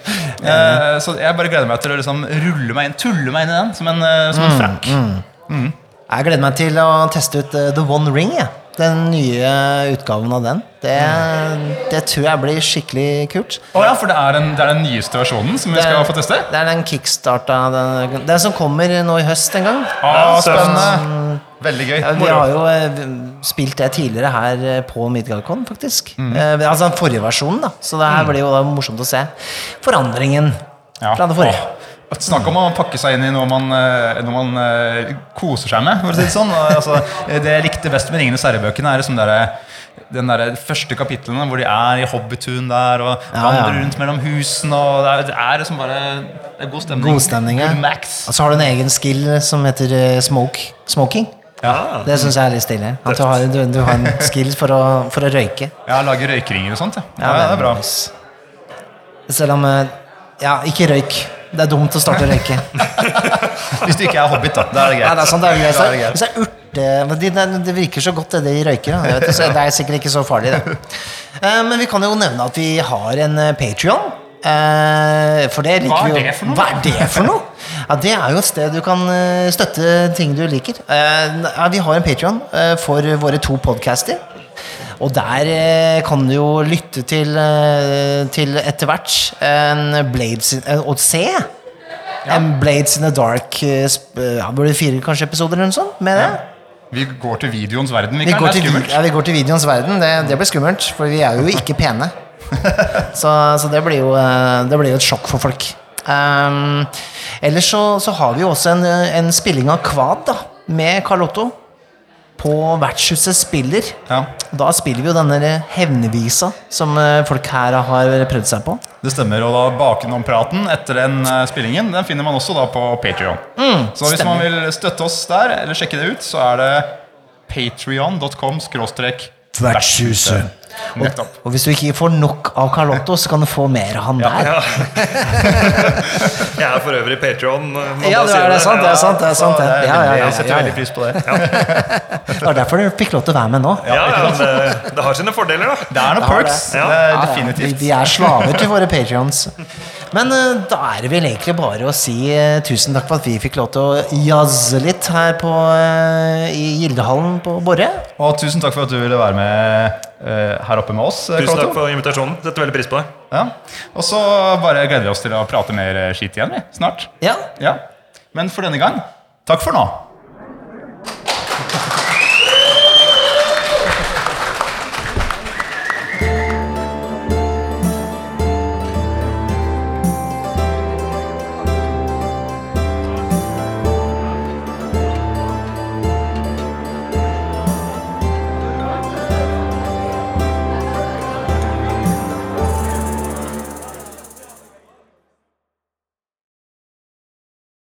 Eh, så jeg bare gleder meg til å liksom rulle meg inn, tulle meg inn i den som en, eh, som en Frank. Jeg gleder meg til å teste ut eh, The One Ring. jeg. Den nye utgaven av den. Det, det tror jeg blir skikkelig kult. Å ja, for det er, den, det er den nyeste versjonen som vi skal få teste? Det er den kickstarta Den, den som kommer nå i høst en gang. Ah, spennende. Veldig gøy. Ja, vi har jo eh, spilt det tidligere her eh, på Midgardcon, faktisk. Eh, altså den forrige versjonen, da. Så det her blir jo da morsomt å se forandringen fra det forrige. Åh, Snakk om å pakke seg inn i noe man, eh, noe man uh, koser seg med. Si det sånn. Altså, det jeg likte best med Ringenes herre-bøkene, er liksom der, den der første kapitlene hvor de er i Hobbitun der og Ja, vandrer ja. rundt mellom husene. Og det, er, det er liksom bare er god stemning. God stemning, ja. Og så har du en egen skill som heter eh, smoke. Smoking. Det syns jeg er litt stilig. At du har, du, du har en skill for å, for å røyke. Ja, lage røykringer og sånt. Ja, ja, det er bra. Selv om eh, Ja, ikke røyk. Det er dumt å starte å røyke. Hvis du ikke er hobbit, da. Da er det greit. Nei, det er sånn, det er greit. Da er det greit. Hvis det er urte men de, det, det virker så godt, det de røyker. Da. Vet, så det er sikkert ikke så farlig, det. Eh, Men vi kan jo nevne at vi har en Patrion. For det liker er vi jo. Hva er det for noe? Ja, Det er jo et sted du kan eh, støtte ting du liker. Eh, vi har en Patrion for våre to podcaster. Og der eh, kan du jo lytte til, eh, til etter hvert en Blades eh, og se en Blades in the Dark ja, det fire kanskje episoder eller noe sånt med det? Vi går til videoens verden. Vi vi går, til, ja, vi går til videoens verden. Det, det blir skummelt, for vi er jo ikke pene. Så, så det blir jo Det blir jo et sjokk for folk. Um, ellers så, så har vi jo også en, en spilling av Kvad da, med Carl Otto. På Vertshuset spiller. Da spiller vi jo denne hevnevisa som eh, folk her har prøvd seg på. Det stemmer, og da Bakenom-praten etter den eh, spillingen Den finner man også da på Patreon Mm, Så hvis stemmer. man vil støtte oss der, eller sjekke det ut, så er det skråstrek Vertshuset. Nettopp. Og hvis du ikke får nok av Carlotto, så kan du få mer av han der. Jeg er for øvrig Patreon. Ja, det er, det er sant. Det er sant, det er sant det. Ja, ja, ja, Jeg setter veldig pris på det. Det er derfor du fikk lov til å være med nå. Ja, ja, det, det har sine fordeler, da. Det er noen perks. det. Det er Ja, ja. definitivt. Vi, vi er slaver til våre patrions. Men eh, da er det vel egentlig bare å si eh, tusen takk for at vi fikk lov til å jazze litt her på, eh, i Gildehallen på Borre. Og tusen takk for at du ville være med her oppe med oss. Tusen Kato. takk for invitasjonen. Setter veldig pris på det. Ja. Og så bare gleder vi oss til å prate mer skit igjen vi, snart. Ja. Ja. Men for denne gang, takk for nå.